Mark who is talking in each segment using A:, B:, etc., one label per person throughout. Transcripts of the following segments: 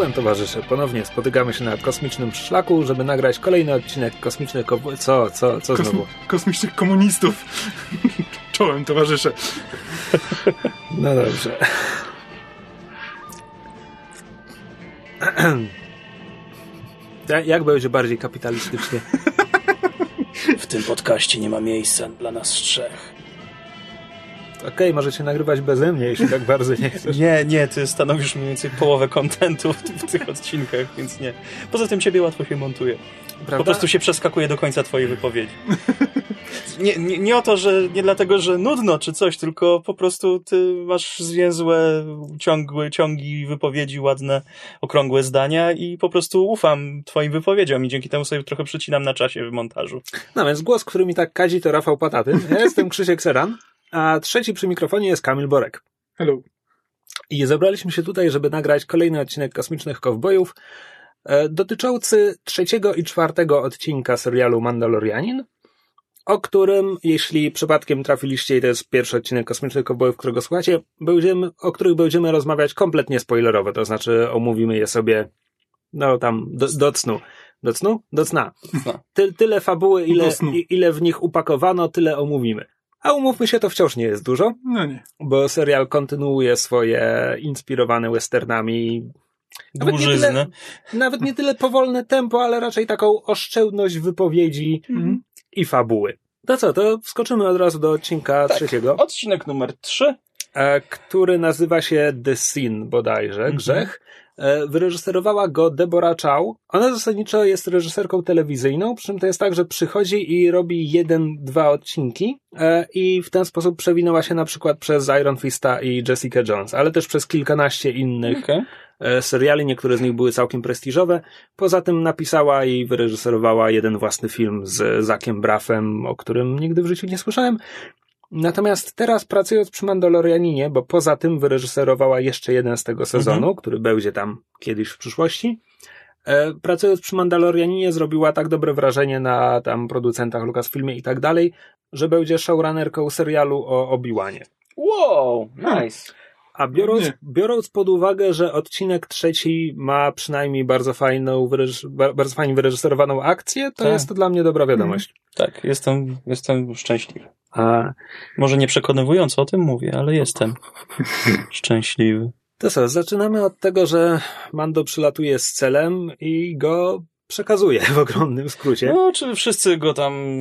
A: Czołem towarzysze, ponownie spotykamy się na kosmicznym szlaku, żeby nagrać kolejny odcinek kosmicznych kowo- Co, co, co
B: Kosmi-
A: znowu?
B: kosmicznych komunistów. Czołem, towarzysze.
A: No dobrze. Ja- Jak będzie bardziej kapitalistycznie?
C: W tym podcaście nie ma miejsca dla nas trzech.
A: Okej, możecie nagrywać beze mnie, jeśli tak bardzo nie chcesz.
C: Nie, nie, ty stanowisz mniej więcej połowę kontentu w, w tych odcinkach, więc nie. Poza tym ciebie łatwo się montuje.
A: Prawda?
C: Po prostu się przeskakuje do końca twojej wypowiedzi. Nie, nie, nie o to, że nie dlatego, że nudno czy coś, tylko po prostu ty masz zwięzłe, ciągłe, ciągi wypowiedzi, ładne, okrągłe zdania i po prostu ufam twoim wypowiedziom i dzięki temu sobie trochę przycinam na czasie w montażu.
A: No więc głos, który mi tak kazi, to Rafał Pataty. Ja jestem Krzysiek Seran, a trzeci przy mikrofonie jest Kamil Borek.
B: Hello.
A: I zebraliśmy się tutaj, żeby nagrać kolejny odcinek Kosmicznych Kowbojów, dotyczący trzeciego i czwartego odcinka serialu Mandalorianin, o którym, jeśli przypadkiem trafiliście i to jest pierwszy odcinek Kosmicznych Kowbojów, którego słuchacie, będziemy, o których będziemy rozmawiać kompletnie spoilerowo, to znaczy omówimy je sobie, no tam, do, do cnu. Do cnu? Do cna. Ty, tyle fabuły, ile, ile w nich upakowano, tyle omówimy. A umówmy się, to wciąż nie jest dużo
B: No nie.
A: bo serial kontynuuje swoje inspirowane westernami. Nawet nie, tyle, nawet nie tyle powolne tempo, ale raczej taką oszczędność wypowiedzi
B: Mhm.
A: i fabuły. To co, to wskoczymy od razu do odcinka
C: Tak.
A: trzeciego,
C: Odcinek numer 3.
A: e, który nazywa się The Sin bodajże,
B: Mhm.
A: Grzech. E, Wyreżyserowała go Deborah Chow. Ona zasadniczo jest reżyserką telewizyjną, przy czym to jest tak, że przychodzi i robi jeden, dwa odcinki e, i w ten sposób przewinęła się na przykład przez Iron Fista i Jessica Jones, ale też przez kilkanaście innych
C: Okay.
A: E, seriali, niektóre z nich były całkiem prestiżowe. Poza tym napisała i wyreżyserowała jeden własny film z Zakiem Braffem, o którym nigdy w życiu nie słyszałem. Natomiast teraz pracując przy Mandalorianinie, bo poza tym wyreżyserowała jeszcze jeden z tego sezonu, który będzie tam kiedyś w przyszłości, e, pracując przy Mandalorianinie zrobiła tak dobre wrażenie na tam producentach Lucasfilmie i tak dalej, że będzie showrunnerką serialu o Obi-Wanie.
C: Wow, nice.
A: A biorąc,
B: Nie.
A: biorąc pod uwagę, że odcinek trzeci ma przynajmniej bardzo fajną, wyreż- ba- bardzo fajnie wyreżyserowaną akcję, to
C: Tak.
A: jest to dla mnie dobra wiadomość.
C: Tak, jestem, jestem szczęśliwy.
A: A
C: Może nie przekonywująco o tym mówię, ale jestem szczęśliwy.
A: to co, zaczynamy od tego, że Mando przylatuje z celem i go przekazuje w ogromnym skrócie.
C: No, czy wszyscy go tam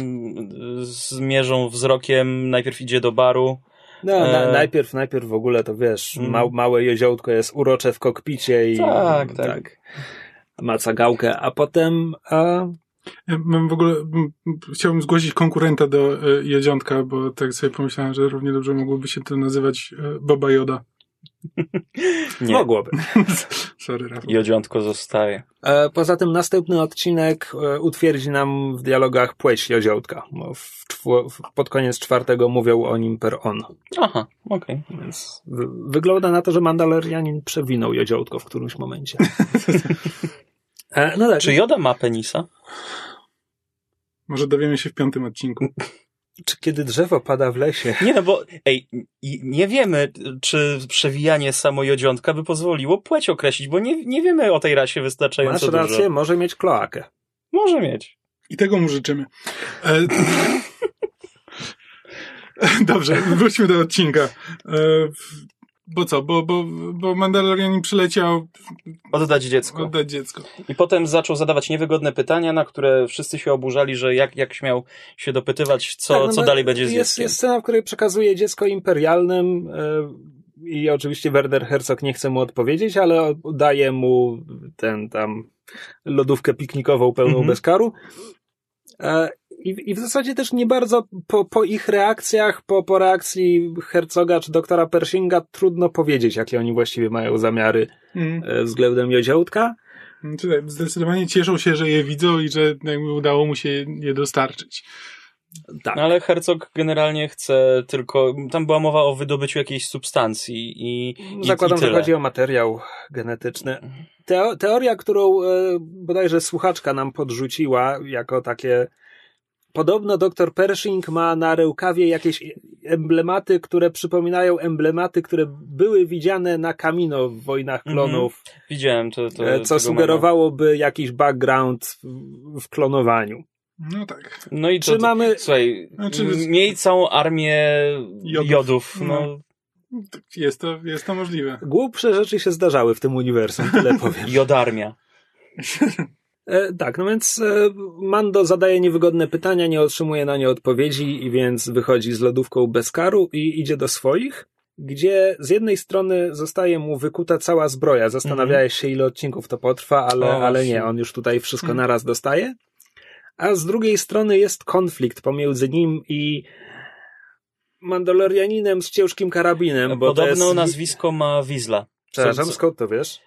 C: y, zmierzą wzrokiem, najpierw idzie do baru.
A: No, na,
C: e-
A: najpierw, najpierw w ogóle to wiesz,
C: Mm.
A: ma, małe jeziołko jest urocze w kokpicie i
C: Tak, tak.
A: maca gałkę, a potem a,
B: Ja mam w ogóle, chciałbym zgłosić konkurenta do e, Jedziątka, bo tak sobie pomyślałem, że równie dobrze mogłoby się to nazywać e, Boba Joda.
C: Nie,
A: mogłoby.
B: Sorry, Rafał.
C: jodziątko zostaje.
A: E, Poza tym następny odcinek e, utwierdzi nam w dialogach płeć Joziołtka. Bo w, w- pod koniec czwartego mówią o nim per on.
C: Aha, okej.
A: Więc wy, wygląda na to, że Mandalorianin przewinął Joziołtko w którymś momencie. e, no tak,
C: Czy Joda ma penisa?
B: Może dowiemy się w piątym odcinku.
A: Czy kiedy drzewo pada w lesie?
C: Nie no, bo ej, nie wiemy, czy przewijanie samojodziątka by pozwoliło płeć określić, bo nie, nie wiemy o tej rasie
A: Masz
C: wystarczająco dużo.
A: rację, może mieć kloakę.
C: Może mieć.
B: I tego mu życzymy. E, Dobrze, wróćmy do odcinka. E, bo co? Bo, bo, bo Mandalorianin przyleciał
C: Oddać dziecko.
B: oddać dziecko.
C: I potem zaczął zadawać niewygodne pytania, na które wszyscy się oburzali, że jak, jak śmiał się dopytywać, co,
A: Tak, no
C: co
A: bo
C: dalej będzie z
A: jest,
C: dzieckiem.
A: jest scena, w której przekazuje dziecko imperialnym e, i oczywiście Werner Herzog nie chce mu odpowiedzieć, ale daje mu ten tam lodówkę piknikową pełną
C: Mhm.
A: bezkaru. I, I w zasadzie też nie bardzo po, po ich reakcjach, po, po reakcji Herzoga czy doktora Pershinga trudno powiedzieć, jakie oni właściwie mają zamiary
B: Mm.
A: e, względem Joziołtka.
B: Tutaj zdecydowanie cieszą się, że je widzą i że jakby udało mu się je dostarczyć.
A: Tak.
C: No ale Herzog generalnie chce tylko, tam była mowa o wydobyciu jakiejś substancji i, i,
A: Zakładam,
C: i
A: że chodzi o materiał genetyczny. Teo, teoria, którą e, bodajże słuchaczka nam podrzuciła jako takie. Podobno dr Pershing ma na rękawie jakieś emblematy, które przypominają emblematy, które były widziane na Kamino w Wojnach
C: Mhm.
A: Klonów,
C: Widziałem to. to
A: e, co sugerowałoby jakiś background w, w klonowaniu.
B: No tak.
C: No i
A: Czy
C: to,
A: mamy...
C: Słuchaj,
B: Znaczy-
C: miej całą armię
B: Jodów.
C: jodów. no.
B: No. Jest to, jest to możliwe.
A: Głupsze rzeczy się zdarzały w tym uniwersum, tyle powiem.
C: Jodarmia.
A: E, tak, no więc e, Mando zadaje niewygodne pytania, nie otrzymuje na nie odpowiedzi, i więc wychodzi z lodówką bez karu i idzie do swoich, gdzie z jednej strony zostaje mu wykuta cała zbroja. Zastanawiałeś się, ile odcinków to potrwa, ale,
C: O,
A: ale nie, on już tutaj wszystko
B: Mhm.
A: naraz dostaje. A z drugiej strony jest konflikt pomiędzy nim i Mandalorianinem z ciężkim karabinem. Bo
C: Podobno
A: jest...
C: nazwisko ma Wizla.
A: Przepraszam, skąd to wiesz?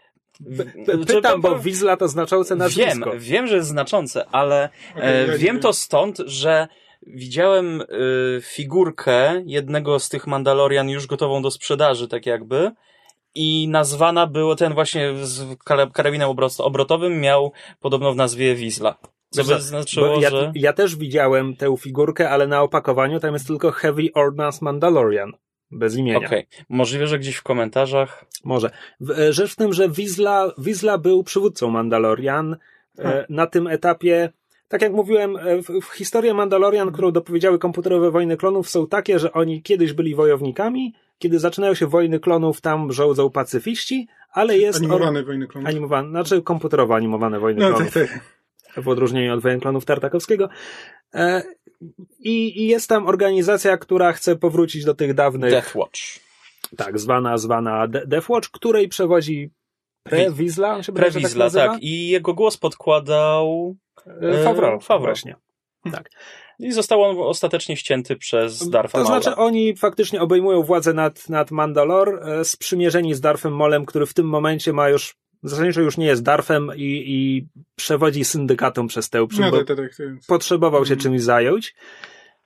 A: Pytam, bo Wizla to znaczące nazwisko.
C: Wiem, wiem, że jest znaczące, ale e, wiem to stąd, że widziałem e, figurkę jednego z tych Mandalorian już gotową do sprzedaży, tak jakby. I nazwana było ten właśnie z kara- karabinem obro- obrotowym miał podobno w nazwie Wizla. Co by znaczyło,
A: Bo ja,
C: że...
A: ja też widziałem tę figurkę, ale na opakowaniu tam jest tylko Heavy Ordnance Mandalorian. Bez imienia.
C: Okej. Możliwe, że gdzieś w komentarzach.
A: Może. E, Rzecz w tym, że Wizla, Wizla był przywódcą Mandalorian. E,
B: Hmm.
A: Na tym etapie, tak jak mówiłem, e, w, w historii Mandalorian, którą dopowiedziały komputerowe wojny klonów, są takie, że oni kiedyś byli wojownikami. Kiedy zaczynają się wojny klonów, tam rządzą pacyfiści, ale jest.
B: Animowane wojny klonów.
A: Animowane, znaczy komputerowo animowane wojny
B: No
A: klonów.
B: tak, tak.
A: w odróżnieniu od wojen klonów Tartakowskiego. I, I jest tam organizacja, która chce powrócić do tych dawnych,
C: Death Watch.
A: tak, zwana, zwana De- Death Watch, której przewodzi Prewizla,
C: Prewizla,
A: tak,
C: tak. I jego głos podkładał
A: E, Favreau,
C: E, Favreau.
A: właśnie. Tak.
C: i został on ostatecznie ścięty przez Darfa
A: To
C: Maula.
A: znaczy oni faktycznie obejmują władzę nad, nad Mandalore, e, sprzymierzeni z Darfem Molem, który w tym momencie ma już, zasadniczo już nie jest Darfem i, i przewodzi syndykatom przez tę,
B: No tak, tak, tak. tak.
A: potrzebował się
B: Mhm.
A: czymś zająć.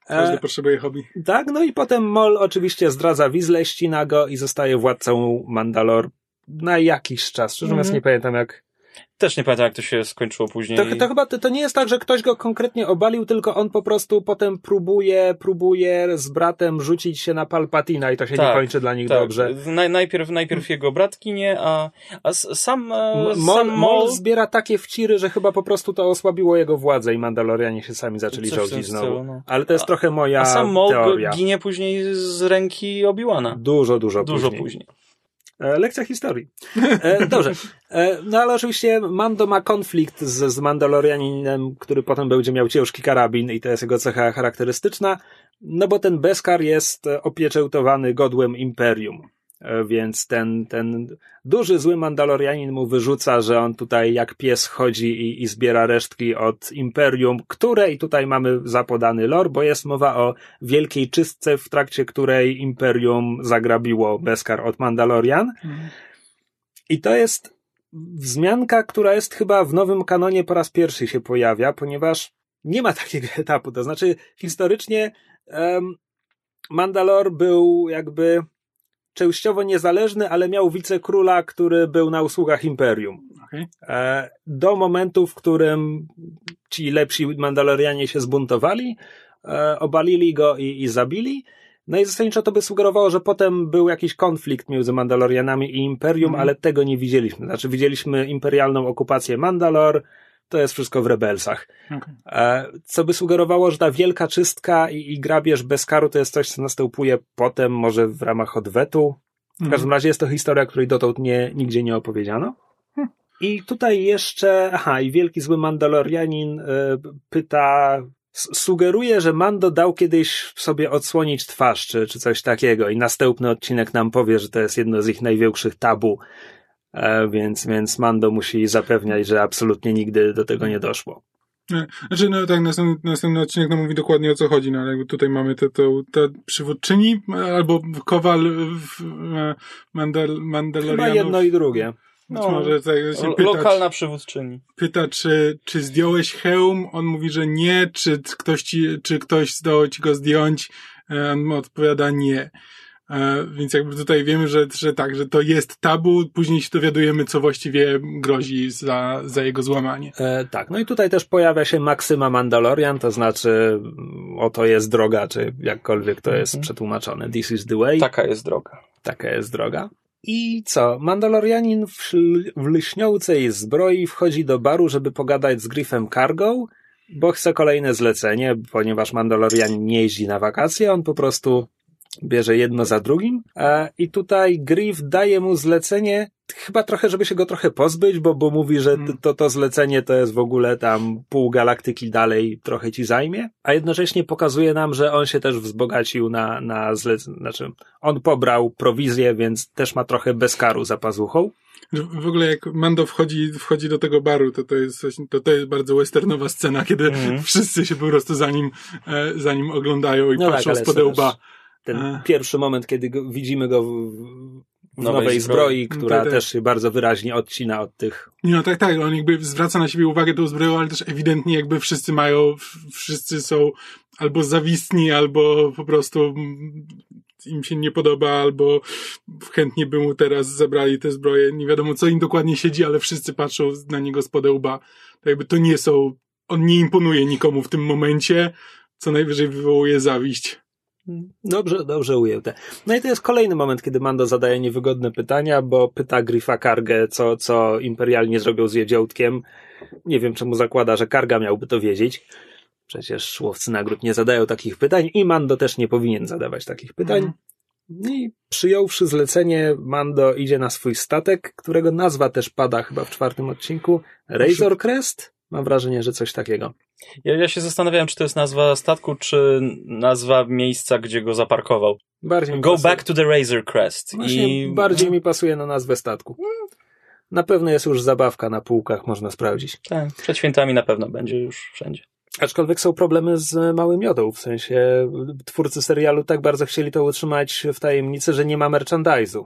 A: E,
B: Każdy potrzebuje hobby.
A: Tak, no i potem Mol oczywiście zdradza Wizlę, ścina go i zostaje władcą Mandalor na jakiś czas. Szczerze mówiąc,
C: Mhm.
A: nie pamiętam jak.
C: Też nie pamiętam, jak to się skończyło później.
A: To, to chyba to, to nie jest tak, że ktoś go konkretnie obalił, tylko on po prostu potem próbuje, próbuje z bratem rzucić się na Palpatina i to się nie
C: Tak,
A: kończy dla nich
C: tak.
A: dobrze.
C: Naj, najpierw, najpierw jego brat ginie, a, a sam, e, sam
A: Mol,
C: Mol,
A: Mol zbiera takie wciry, że chyba po prostu to osłabiło jego władzę i Mandalorianie się sami zaczęli
C: tym
A: rządzić
C: stylu,
A: znowu.
C: no.
A: Ale to jest
C: A-
A: trochę moja
C: a sam Mol
A: teoria.
C: ginie później z ręki Obi-Wana.
A: Dużo, dużo,
C: Dużo
A: później.
C: później.
A: E, Lekcja historii. E, dobrze. E, no ale oczywiście Mando ma konflikt z, z Mandalorianinem, który potem będzie miał ciężki karabin i to jest jego cecha charakterystyczna, no bo ten Beskar jest opieczętowany godłem Imperium. E, Więc ten, ten duży, zły Mandalorianin mu wyrzuca, że on tutaj jak pies chodzi i, i zbiera resztki od Imperium, które i tutaj mamy zapodany lore, bo jest mowa o wielkiej czystce, w trakcie której Imperium zagrabiło Beskar od Mandalorian. I to jest wzmianka, która jest chyba w nowym kanonie po raz pierwszy się pojawia, ponieważ nie ma takiego etapu. To znaczy, historycznie um, Mandalor był jakby częściowo niezależny, ale miał wicekróla, który był na usługach Imperium.
B: Okej.
A: E, do momentu, w którym ci lepsi Mandalorianie się zbuntowali, e, obalili go i, i zabili. No i zasadniczo to by sugerowało, że potem był jakiś konflikt między Mandalorianami i Imperium,
B: Mhm.
A: ale tego nie widzieliśmy. Znaczy widzieliśmy imperialną okupację Mandalor, to jest wszystko w Rebelsach.
B: Okej.
A: E, Co by sugerowało, że ta wielka czystka i, i grabież bez karu to jest coś, co następuje potem, może w ramach odwetu. W
B: Mhm.
A: każdym razie jest to historia, której dotąd nie, nigdzie nie opowiedziano.
B: Hmm.
A: I tutaj jeszcze, aha, i wielki zły Mandalorianin y, pyta, sugeruje, że Mando dał kiedyś sobie odsłonić twarz, czy, czy coś takiego i następny odcinek nam powie, że to jest jedno z ich największych tabu, e, więc, więc Mando musi zapewniać, że absolutnie nigdy do tego nie doszło.
B: Znaczy, no tak, następny, następny odcinek nam mówi dokładnie o co chodzi, no ale jakby tutaj mamy tę przywódczyni, albo kowal w, e, Mandal,
A: Chyba
B: Mandalorianów.
A: jedno i drugie.
B: Być
C: No,
B: może tak się pyta,
C: Lokalna przywódczyni.
B: pyta czy, czy zdjąłeś hełm, on mówi, że nie, czy ktoś ci, czy ktoś zdołał ci go zdjąć, E, on odpowiada nie. E, więc jakby tutaj wiemy, że, że tak, że to jest tabu, później się dowiadujemy, co właściwie grozi za, za jego złamanie.
A: E, tak, no i tutaj też pojawia się maksyma Mandalorian, to znaczy mm, oto jest droga, czy jakkolwiek to jest
C: Mhm.
A: przetłumaczone. This is the way.
C: Taka jest droga.
A: Taka jest droga. I co? Mandalorianin w, szl- w lśniącej zbroi wchodzi do baru, żeby pogadać z Griffem Cargo, bo chce kolejne zlecenie, ponieważ Mandalorianin nie jeździ na wakacje, on po prostu bierze jedno za drugim. E, I tutaj Griff daje mu zlecenie, chyba trochę, żeby się go trochę pozbyć, bo, bo mówi, że t- to, to zlecenie to jest w ogóle tam pół galaktyki dalej, trochę ci zajmie. A jednocześnie pokazuje nam, że on się też wzbogacił na, na zlecenie, znaczy on pobrał prowizję, więc też ma trochę bezkaru za pazuchą.
B: W ogóle jak Mando wchodzi, wchodzi do tego baru, to to jest, coś, to, to jest bardzo westernowa scena, kiedy
C: Mhm.
B: wszyscy się po prostu za nim, e, za nim oglądają i
A: No tak,
B: patrzą
A: ale
B: z podełba.
A: Ten pierwszy moment, kiedy go, widzimy go w, w
C: Nowej
A: nowej, zbroi,
C: zbroi.
A: która
B: Tak, tak.
A: też się bardzo wyraźnie odcina od tych
B: no tak, tak, on jakby zwraca na siebie uwagę tą zbroją, ale też ewidentnie jakby wszyscy mają, wszyscy są albo zawistni, albo po prostu im się nie podoba, albo chętnie by mu teraz zabrali te zbroje. Nie wiadomo, co im dokładnie siedzi, ale wszyscy patrzą na niego z podełba. To jakby to nie są, on nie imponuje nikomu w tym momencie, co najwyżej wywołuje zawiść.
A: Dobrze, dobrze ujęte. No i to jest kolejny moment, kiedy Mando zadaje niewygodne pytania, bo pyta Griffa Kargę, co, co imperialnie zrobią z Jedziołtkiem. Nie wiem, czemu zakłada, że Karga miałby to wiedzieć. Przecież łowcy nagród nie zadają takich pytań i Mando też nie powinien zadawać takich pytań.
B: Mhm.
A: No I przyjąwszy zlecenie, Mando idzie na swój statek, którego nazwa też pada chyba w czwartym odcinku. Razor Crest? Mam wrażenie, że coś takiego.
C: Ja, ja się zastanawiałem, czy to jest nazwa statku, czy nazwa miejsca, gdzie go zaparkował.
A: Bardziej
C: Go
A: pasuje.
C: back to the Razor Crest.
A: Właśnie
C: I
A: bardziej mi pasuje na nazwę statku. Na pewno jest już zabawka na półkach, można sprawdzić.
C: Tak, przed świętami na pewno będzie już wszędzie.
A: Aczkolwiek są problemy z małym jodą, w sensie twórcy serialu tak bardzo chcieli to utrzymać w tajemnicy, że nie ma merchandise'u.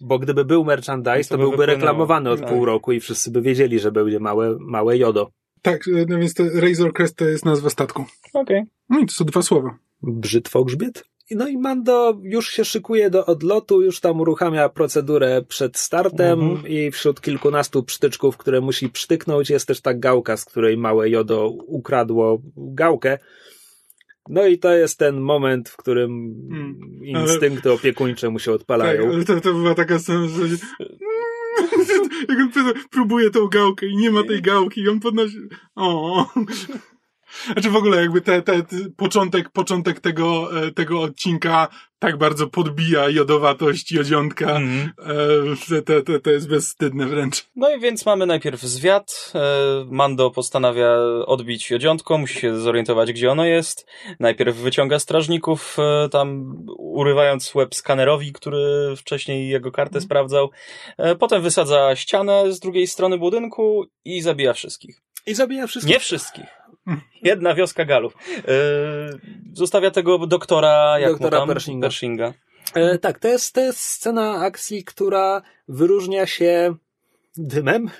A: Bo gdyby był merchandise,
C: To
A: to,
C: by
A: byłby
C: wypłynęło.
A: reklamowany od
C: Tak.
A: pół roku i wszyscy by wiedzieli, że będzie małe, małe jodo.
B: Tak, no więc to Razor Crest to jest nazwa statku.
C: Okej.
B: No i to są dwa słowa.
A: Brzytwo grzbiet? No i Mando już się szykuje do odlotu, już tam uruchamia procedurę przed startem
C: Mhm.
A: i wśród kilkunastu psztyczków, które musi przytyknąć, jest też ta gałka, z której małe jodo ukradło gałkę. No i to jest ten moment, w którym
B: Mm,
A: instynkty opiekuńcze mu się
B: Tak,
A: odpalają.
B: ale to, to była taka scena, że... Jak on pró- próbuje tą gałkę i nie ma tej gałki i on podnosi... O. Znaczy w ogóle jakby te, te, te początek, początek tego, e, tego odcinka tak bardzo podbija jodowatość jodziątka.
C: Mhm.
B: E, te, te, to jest bezwstydne wręcz.
C: No i więc mamy najpierw zwiat. E, Mando postanawia odbić jodziątko, musi się zorientować, gdzie ono jest. Najpierw wyciąga strażników, e, tam urywając łeb skanerowi, który wcześniej jego kartę sprawdzał. E, Potem wysadza ścianę z drugiej strony budynku i zabija wszystkich.
A: I zabija wszystkich.
C: Nie wszystkich. Jedna wioska Galów. E, Zostawia tego doktora, jak
A: Doktora
C: tam?
A: Pershinga.
C: Pershinga.
A: E, tak, to jest, to jest scena akcji, która wyróżnia się dymem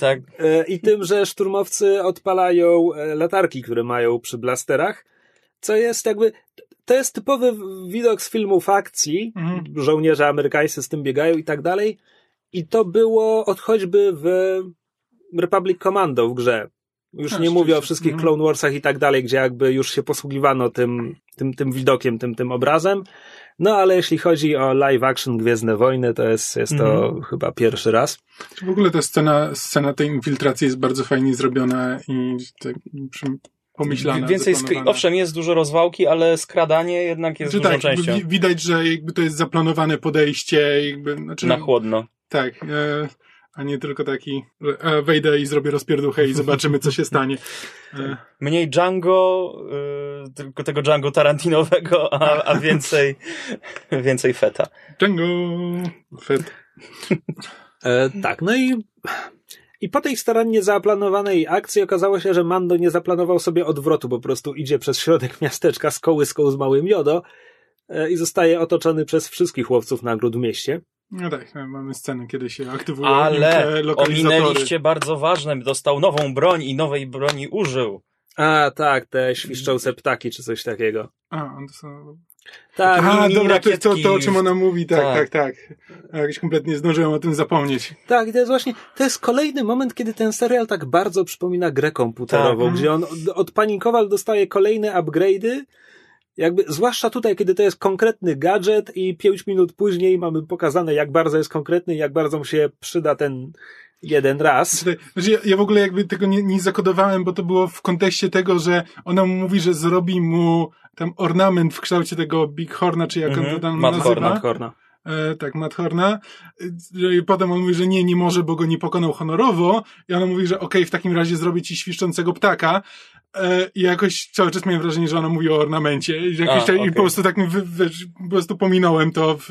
C: Tak.
A: e, i tym, że szturmowcy odpalają e, latarki, które mają przy blasterach, co jest jakby, to jest typowy widok z filmów akcji,
B: Mhm.
A: żołnierze amerykańscy z tym biegają i tak dalej i to było od choćby w Republic Commando w grze. Już
B: A,
A: nie mówię o wszystkich
B: Mhm.
A: Clone Warsach i tak dalej, gdzie jakby już się posługiwano tym, tym, tym widokiem, tym, tym obrazem. No ale jeśli chodzi o live action Gwiezdne Wojny, to jest, jest to
C: Mhm.
A: chyba pierwszy raz.
B: W ogóle ta scena, scena tej infiltracji jest bardzo fajnie zrobiona i tak pomyślana.
C: Więcej, skry- owszem, jest dużo rozwałki, ale skradanie jednak jest
B: Znaczy
C: dużą
B: tak,
C: częścią.
B: wi- widać, że jakby to jest zaplanowane podejście, jakby, znaczy,
C: Na chłodno.
B: tak, e, a nie tylko taki, że e, wejdę i zrobię rozpierduchę i zobaczymy, co się stanie. E,
C: Mniej Django, y, tylko tego Django Tarantinowego, a, a więcej, więcej feta.
B: Django, Fed.
A: E, tak, no i, i po tej starannie zaplanowanej akcji okazało się, że Mando nie zaplanował sobie odwrotu, po prostu idzie przez środek miasteczka z kołyską z małym jodo e, i zostaje otoczony przez wszystkich łowców nagród w mieście.
B: No tak, e, mamy scenę, kiedy się aktywują
C: Ale ominęliście bardzo ważne, dostał nową broń i nowej broni użył.
A: A, tak, te świszczące ptaki czy coś takiego.
B: A, on to są...
A: Tak,
B: A,
C: mini
B: dobra, to jest to, to, o czym ona mówi, tak, tak,
C: Tak.
B: tak. Jakoś kompletnie zdążyłem o tym zapomnieć.
A: Tak, i to jest właśnie, to jest kolejny moment, kiedy ten serial tak bardzo przypomina grę komputerową,
B: Tak.
A: gdzie on od, od Panikowal dostaje kolejne upgrade'y, jakby, zwłaszcza tutaj, kiedy to jest konkretny gadżet i pięć minut później mamy pokazane, jak bardzo jest konkretny i jak bardzo mu się przyda ten jeden raz.
B: Tutaj, znaczy ja, ja w ogóle jakby tego nie, nie zakodowałem, bo to było w kontekście tego, że ona mu mówi, że zrobi mu tam ornament w kształcie tego Big Horna, czy jak on
C: Mhm.
B: to tam
C: Matt
B: nazywa.
C: Horna.
B: E, tak, Matt Horna. E, I potem on mówi, że nie, nie może, bo go nie pokonał honorowo. I ona mówi, że okej, w takim razie zrobię ci świszczącego ptaka. E, I jakoś cały czas miałem wrażenie, że ona mówi o ornamencie. I, jakoś,
C: A,
B: I
C: okej.
B: po prostu tak mi wy, wy, po prostu pominąłem to w,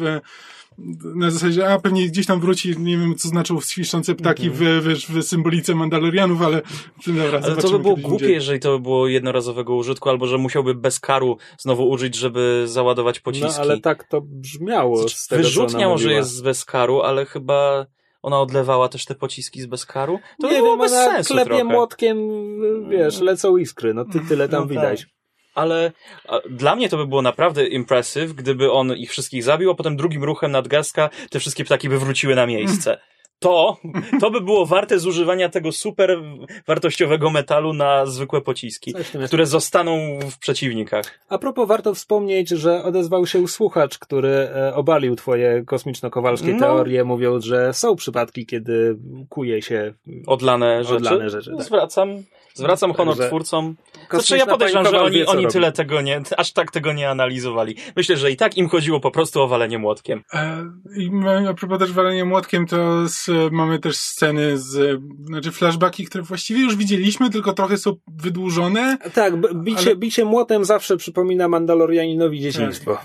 B: na zasadzie, a pewnie gdzieś tam wróci, nie wiem co znaczą świszczące ptaki w, wiesz, w symbolice Mandalorianów, ale dobra,
C: Ale to by było głupie,
B: indziej.
C: jeżeli to by było jednorazowego użytku, albo że musiałby bez karu znowu użyć, żeby załadować pociski.
A: No ale tak to brzmiało z tego, co
C: Wyrzutnia
A: ona
C: może jest z bez karu, ale chyba ona odlewała też te pociski z bez karu. To
A: nie
C: by było
A: wiem,
C: bez
A: ona
C: sensu
A: klepie
C: trochę.
A: młotkiem, wiesz, lecą iskry, no ty, tyle tam
C: No
A: widać.
C: tak. Ale dla mnie to by było naprawdę impressive, gdyby on ich wszystkich zabił, a potem drugim ruchem nadgarstka te wszystkie ptaki by wróciły na miejsce. To, to by było warte zużywania tego super wartościowego metalu na zwykłe pociski, które zostaną w przeciwnikach.
A: A propos, warto wspomnieć, że odezwał się słuchacz, który e, obalił twoje kosmiczno-kowalskie
C: No.
A: teorie, mówiąc, że są przypadki, kiedy kuje się
C: Odlane rzeczy.
A: Odlane rzeczy, tak.
C: Zwracam, zwracam honor
A: Także
C: twórcom. Znaczy ja podejrzewam, że oni, oni
A: robi.
C: tyle tego nie, aż tak tego nie analizowali. Myślę, że i tak im chodziło po prostu o walenie młotkiem.
B: E, a propos też walenia młotkiem, to z, mamy też sceny z, znaczy flashbacki, które właściwie już widzieliśmy, tylko trochę są wydłużone.
A: Tak, bicie,
B: Ale-
A: bicie młotem zawsze przypomina Mandalorianinowi dzieciństwo.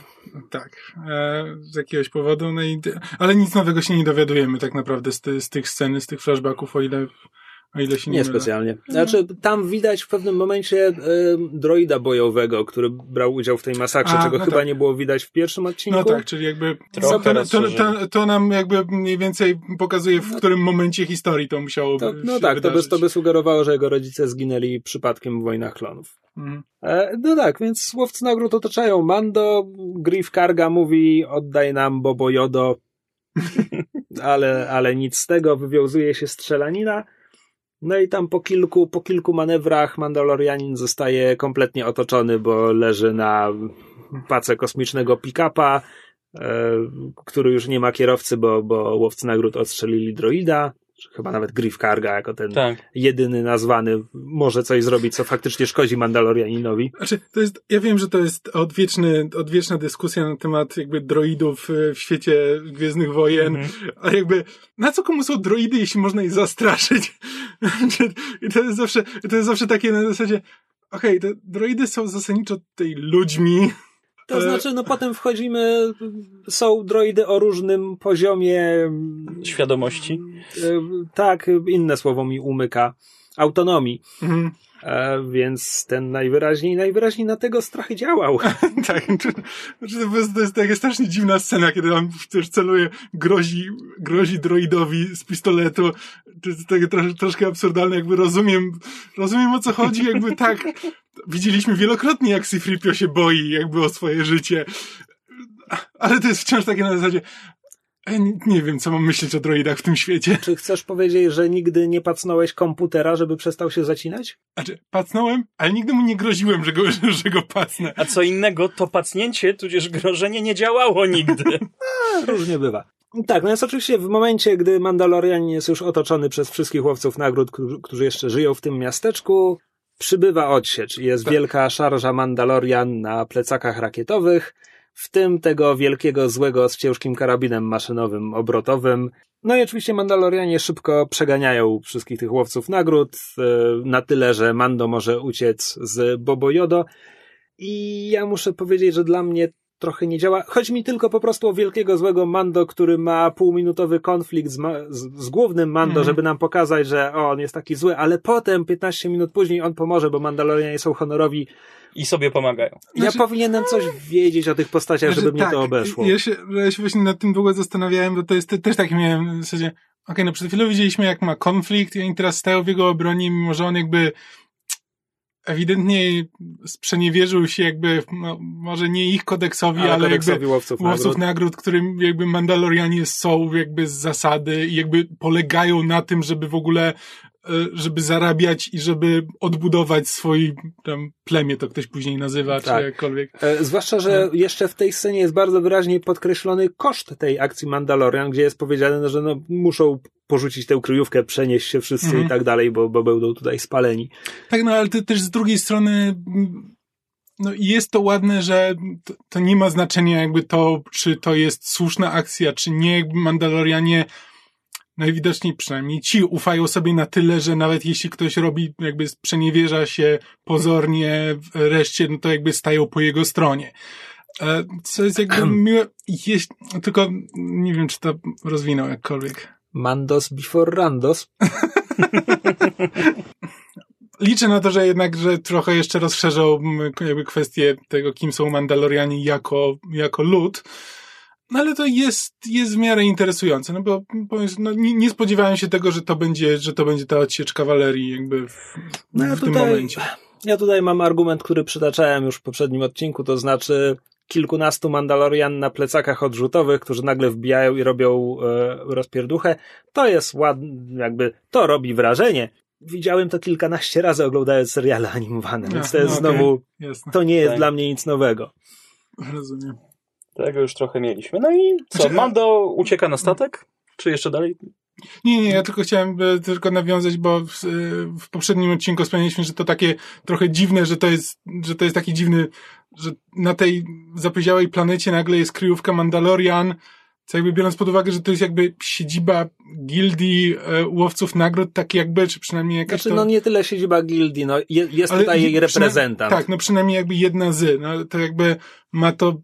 B: Tak, e, z jakiegoś powodu, no i, ale nic nowego się nie dowiadujemy tak naprawdę z, ty, z tych scen, z tych flashbacków, o ile, o ile się nie,
A: specjalnie. Znaczy, tam widać w pewnym momencie e, droida bojowego, który brał udział w tej masakrze,
B: A,
A: czego
B: no
A: chyba
B: tak.
A: nie było widać w pierwszym odcinku.
B: No tak, czyli jakby
C: Trochę
B: to, to, to, to, nam jakby mniej więcej pokazuje, w którym momencie historii to musiało
A: To, no tak, to by, to by sugerowało, że jego rodzice zginęli przypadkiem w wojnach klonów.
B: Mhm.
A: E, no tak, więc łowcy nagród otaczają Mando, Griff Karga mówi oddaj nam Bobo Jodo, ale, ale nic z tego, wywiązuje się strzelanina. No i tam po kilku, po kilku manewrach Mandalorianin zostaje kompletnie otoczony, bo leży na pace kosmicznego pick-upa, e, który już nie ma kierowcy, bo, bo łowcy nagród odstrzelili droida, chyba nawet Griff Karga jako ten
C: Tak.
A: jedyny nazwany może coś zrobić, co faktycznie szkodzi Mandalorianinowi.
B: Znaczy, to jest, ja wiem, że to jest odwieczny, odwieczna dyskusja na temat jakby droidów e, w świecie Gwiezdnych Wojen,
C: Mhm.
B: a jakby na co komu są droidy, jeśli można ich zastraszyć? I to jest zawsze, to jest zawsze takie na zasadzie, okej, te droidy są zasadniczo tutaj ludźmi,
A: To znaczy, no potem wchodzimy, są droidy o różnym poziomie,
C: Świadomości.
A: e, tak, inne słowo mi umyka, autonomii.
B: Mhm.
A: E, więc ten najwyraźniej, najwyraźniej na tego strachy działał.
B: Tak, to, znaczy to, jest, taka strasznie dziwna scena, kiedy on też celuje, grozi, grozi droidowi z pistoletu. To jest takie trosz, troszkę absurdalne, jakby rozumiem, rozumiem o co chodzi, jakby tak, widzieliśmy wielokrotnie, jak Sifripio się boi, jakby o swoje życie. Ale to jest wciąż takie na zasadzie, nie, nie wiem, co mam myśleć o droidach w tym świecie.
A: Czy chcesz powiedzieć, że nigdy nie pacnąłeś komputera, żeby przestał się zacinać?
B: Znaczy, pacnąłem, ale nigdy mu nie groziłem, że go, że go pacnę.
C: A co innego, to pacnięcie, tudzież grożenie nie działało nigdy.
A: A, różnie bywa. Tak, no jest oczywiście w momencie, gdy Mandalorianin jest już otoczony przez wszystkich łowców nagród, którzy, którzy jeszcze żyją w tym miasteczku, przybywa odsiecz. Jest
B: Tak.
A: wielka szarża Mandalorian na plecakach rakietowych, w tym tego wielkiego złego z ciężkim karabinem maszynowym obrotowym. No i oczywiście Mandalorianie szybko przeganiają wszystkich tych łowców nagród, e, na tyle, że Mando może uciec z Bobo Jodo. I ja muszę powiedzieć, że dla mnie trochę nie działa. Chodzi mi tylko po prostu o wielkiego złego Mando, który ma półminutowy konflikt z, ma- z, z głównym Mando,
B: Mhm.
A: żeby nam pokazać, że o, on jest taki zły, ale potem, 15 minut później, on pomoże, bo Mandalorianie są honorowi.
C: I sobie pomagają.
A: ja
B: Znaczy-
A: powinienem coś wiedzieć o tych postaciach,
B: Znaczy,
A: żeby mnie
B: tak,
A: to obeszło.
B: Ja się, ja się właśnie nad tym długo zastanawiałem, bo to jest te- też takie miałem w zasadzie, okej, no przed chwilą widzieliśmy jak ma konflikt i oni teraz stają w jego obronie, mimo że on jakby ewidentnie sprzeniewierzył się jakby, no, może nie ich kodeksowi, ale,
A: ale kodeksowi
B: jakby
A: łowców,
B: łowców
A: nagród.
B: nagród, którym jakby Mandalorianie są jakby z zasady i jakby polegają na tym, żeby w ogóle żeby zarabiać i żeby odbudować swoje tam plemię, to ktoś później nazywa,
A: Tak.
B: czy jakkolwiek.
A: E, Zwłaszcza, że jeszcze w tej scenie jest bardzo wyraźnie podkreślony koszt tej akcji Mandalorian, gdzie jest powiedziane, że no, muszą porzucić tę kryjówkę, przenieść się wszyscy
B: Mhm.
A: i tak dalej, bo, bo będą tutaj spaleni.
B: Tak, no ale to też z drugiej strony no jest to ładne, że to, to nie ma znaczenia jakby to, czy to jest słuszna akcja, czy nie. Jakby Mandalorianie najwidoczniej przynajmniej ci ufają sobie na tyle, że nawet jeśli ktoś robi, jakby sprzeniewierza się pozornie w reszcie, no to jakby stają po jego stronie. E, Co jest jakby miłe, jeś, tylko nie wiem, czy to rozwinął jakkolwiek.
A: Mandos before Randos.
B: Liczę na to, że jednak, że trochę jeszcze rozszerzą jakby kwestię tego, kim są Mandalorianie jako, jako lud. No ale to jest, jest w miarę interesujące, no bo, no, nie, nie spodziewałem się tego, że to będzie, że to będzie ta odsiecz kawalerii jakby w,
A: No ja
B: w tym
A: tutaj-
B: momencie.
A: Ja tutaj mam argument, który przytaczałem już w poprzednim odcinku, to znaczy kilkunastu Mandalorian na plecakach odrzutowych, którzy nagle wbijają i robią e, rozpierduchę. To jest ładne, jakby to robi wrażenie. Widziałem to kilkanaście razy oglądając seriale animowane, więc to
B: No,
A: jest
B: okej.
A: znowu,
B: Jasne,
A: to nie jest
C: Tak.
A: dla mnie nic nowego.
B: rozumiem.
C: Tego już trochę mieliśmy. No i co, Mando ucieka na statek? Czy jeszcze dalej?
B: Nie, nie, ja tylko chciałem e, tylko nawiązać, bo w, e, w poprzednim odcinku wspomnieliśmy, że to takie trochę dziwne, że to jest, że to jest taki dziwny, że na tej zapyziałej planecie nagle jest kryjówka Mandalorian, co jakby biorąc pod uwagę, że to jest jakby siedziba gildii e, łowców nagród, tak jakby, czy przynajmniej jakaś
A: Znaczy,
B: to...
A: no nie tyle siedziba gildii, no je, jest
B: Ale
A: tutaj jej reprezentant.
B: Tak, no przynajmniej jakby jedna z, no to jakby ma to,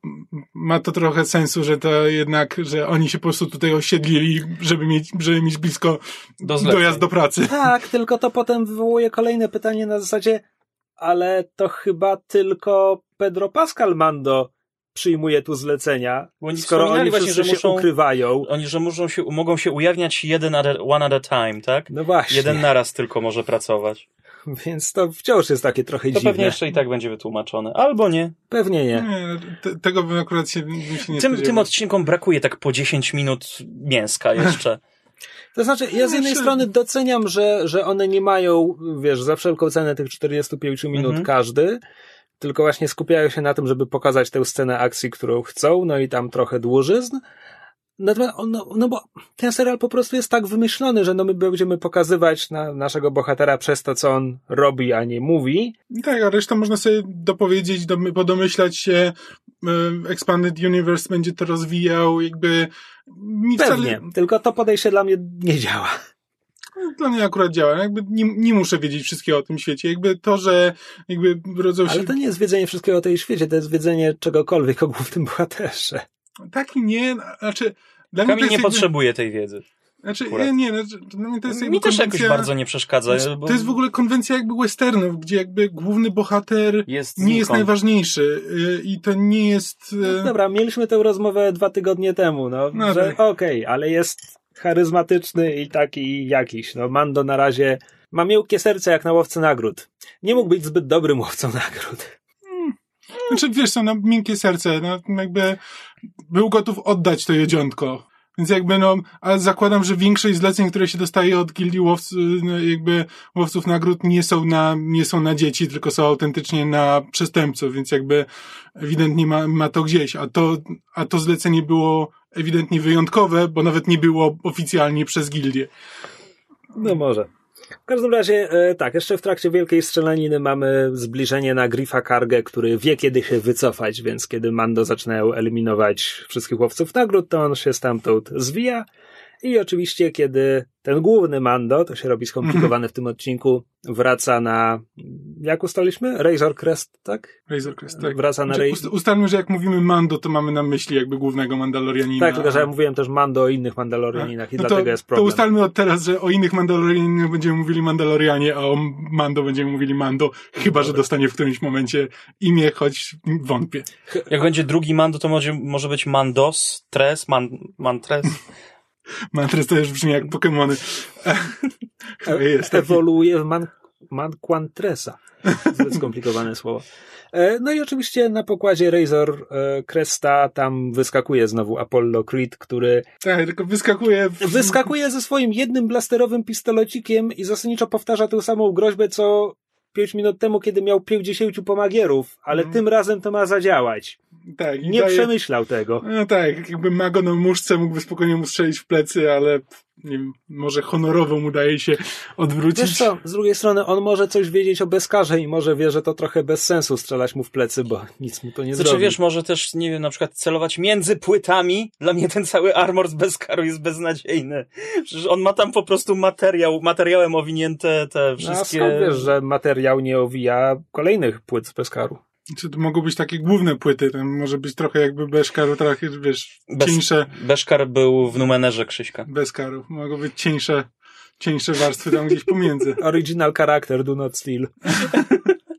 B: ma to trochę sensu, że to jednak, że oni się po prostu tutaj osiedlili, żeby mieć, żeby mieć blisko
C: Do
B: dojazd do pracy.
A: Tak, tylko to potem wywołuje kolejne pytanie na zasadzie, ale to chyba tylko Pedro Pascal Mando przyjmuje tu zlecenia,
C: Bo oni
A: skoro oni
C: właśnie, że
A: się
C: muszą-
A: ukrywają.
C: Oni, że muszą się, mogą się ujawniać jeden at a, one at a time, tak?
A: No właśnie,
C: Jeden naraz tylko może pracować.
A: więc to wciąż jest takie trochę
C: To
A: dziwne.
C: pewnie jeszcze i tak będzie wytłumaczone. Albo nie.
A: Pewnie nie.
B: Nie, te, tego bym akurat się, bym się nie
C: Tym, tym odcinkom brakuje tak po 10 minut mięska jeszcze.
A: To znaczy, ja z jednej strony doceniam, że, że one nie mają, wiesz, za wszelką cenę tych 45 minut
C: Mhm.
A: każdy, tylko właśnie skupiają się na tym, żeby pokazać tę scenę akcji, którą chcą, no i tam trochę dłużyzn. Natomiast, no, no bo ten serial po prostu jest tak wymyślony, że no my będziemy pokazywać na naszego bohatera przez to, co on robi, a nie mówi.
B: Tak, a resztę można sobie dopowiedzieć, dom- podomyślać się, e, Expanded Universe będzie to rozwijał, jakby mi
A: Pewnie.
B: wcale,
A: Tylko to podejście dla mnie nie działa.
B: Dla mnie akurat działa, jakby nie, nie muszę wiedzieć wszystkiego o tym świecie, jakby to, że jakby rodzą się...
A: Ale to nie jest wiedzenie wszystkiego o tej świecie, to jest wiedzenie czegokolwiek o głównym bohaterze.
B: Tak i nie, znaczy... Dla
C: Kamil nie
B: jakby-
C: potrzebuje tej wiedzy.
B: Znaczy,
C: akurat.
B: nie, nie, znaczy, to jest jakby
C: Mi też jakoś bardzo nie przeszkadza. Bo
B: To jest w ogóle konwencja jakby westernów, gdzie jakby główny bohater
C: jest
B: nie jest najważniejszy y, i to nie jest... y,
A: No Dobra, mieliśmy tę rozmowę dwa tygodnie temu, no,
B: No
A: że
B: tak.
A: okej, ale jest charyzmatyczny i taki jakiś. No, Mando na razie ma miękkie serce jak na łowcy nagród. Nie mógł być zbyt dobrym łowcą nagród.
B: Znaczy, wiesz co, no, miękkie serce, no, jakby był gotów oddać to jedziątko. Więc jakby, no, ale zakładam, że większość zleceń, które się dostaje od gildii łowców, no, jakby łowców nagród nie są na, nie są na dzieci, tylko są autentycznie na przestępców, więc jakby ewidentnie ma, ma to gdzieś, a to, a to zlecenie było ewidentnie wyjątkowe, bo nawet nie było oficjalnie przez gildię.
A: No może. W każdym razie, e, tak, jeszcze w trakcie wielkiej strzelaniny mamy zbliżenie na Griffa Kargę, który wie kiedy się wycofać, więc kiedy Mando zaczynają eliminować wszystkich łowców nagród, to on się stamtąd zwija. I oczywiście, kiedy ten główny Mando, to się robi skomplikowane w tym odcinku, wraca na, jak ustaliśmy? Razor Crest, tak?
B: Razor Crest, tak.
A: Wraca na
B: Znaczy, ust- ustalmy, że jak mówimy Mando, to mamy na myśli jakby głównego Mandalorianina.
A: Tak, tylko że ja mówiłem też Mando o innych Mandalorianinach i
B: No to,
A: dlatego jest
B: to
A: problem.
B: ustalmy od teraz, że o innych Mandalorianinach będziemy mówili Mandalorianie, a o Mando będziemy mówili Mando, chyba, że dostanie w którymś momencie imię, choć wątpię.
C: Jak będzie drugi Mando, to może, może być Mandos, Tres, Man, Mantres.
B: Mantres to już brzmi jak jest taki.
A: Ewoluuje w Man... Manquantresa. Zbyt skomplikowane słowo. E, no i oczywiście na pokładzie Razor e, Cresta tam wyskakuje znowu Apollo Creed, który
B: Tak, tylko wyskakuje... W...
A: wyskakuje ze swoim jednym blasterowym pistolecikiem i zasadniczo powtarza tę samą groźbę, co pięć minut temu, kiedy miał 50 pomagierów, ale
B: Mhm.
A: tym razem to ma zadziałać.
B: Tak,
A: Nie
B: daje-
A: przemyślał tego.
B: No tak, jakby Mago na muszce mógłby spokojnie mu strzelić w plecy, ale nie wiem, może honorowo mu daje się odwrócić.
A: Wiesz co, z drugiej strony on może coś wiedzieć o bezkarze i może wie, że to trochę bez sensu strzelać mu w plecy, bo nic mu to nie
C: Znaczy,
A: zrobi.
C: wiesz, może też, nie wiem, na przykład celować między płytami. Dla mnie ten cały armor z Beskaru jest beznadziejny. Przecież on ma tam po prostu materiał, materiałem owinięte te
A: No, a
C: wszystkie...
A: skąd wiesz, że materiał nie owija kolejnych płyt z Beskaru?
B: Czy to mogą być takie główne płyty, tam może być trochę jakby Beszkaru, trochę, wiesz,
C: Bez-
B: cieńsze
C: Beszkar był w Numenerze Krzyśka.
B: Bezkarów. Mogą być cieńsze, cieńsze warstwy tam gdzieś pomiędzy.
A: Original character, do not steal.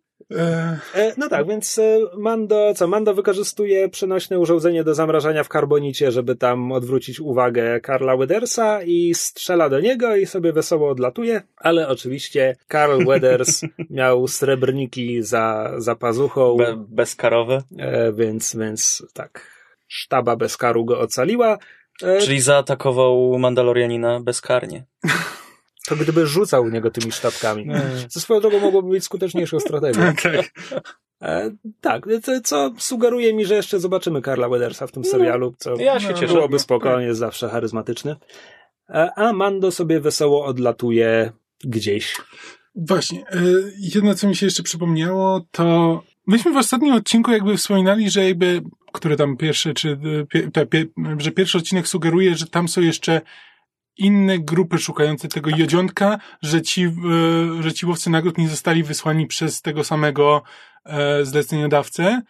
B: E,
A: no tak, więc e, Mando, co? Mando wykorzystuje przenośne urządzenie do zamrażania w karbonicie, żeby tam odwrócić uwagę Karla Wedersa i strzela do niego i sobie wesoło odlatuje, ale oczywiście Karl Weders miał srebrniki za, za pazuchą,
C: Be Beskarowe.
A: e, więc, więc tak, sztaba bez karu go ocaliła. E,
C: Czyli zaatakował Mandalorianina bezkarnie.
A: to gdyby rzucał niego tymi sztabkami. Co swoją drogą mogłoby być skuteczniejszą strategią.
B: tak.
A: E, tak, co, co sugeruje mi, że jeszcze zobaczymy Karla Wedersa w tym serialu, co
C: Ja się
B: No,
C: cieszę.
A: byłoby spoko, on jest zawsze charyzmatyczny. E, a Mando sobie wesoło odlatuje gdzieś.
B: Właśnie. e, Jedno, co mi się jeszcze przypomniało, to myśmy w ostatnim odcinku jakby wspominali, że jakby, który tam pierwszy, czy e, te, pie, że pierwszy odcinek sugeruje, że tam są jeszcze inne grupy szukające tego jodziątka, że ci, e, że ci łowcy nagród nie zostali wysłani przez tego samego e, zleceniodawcę.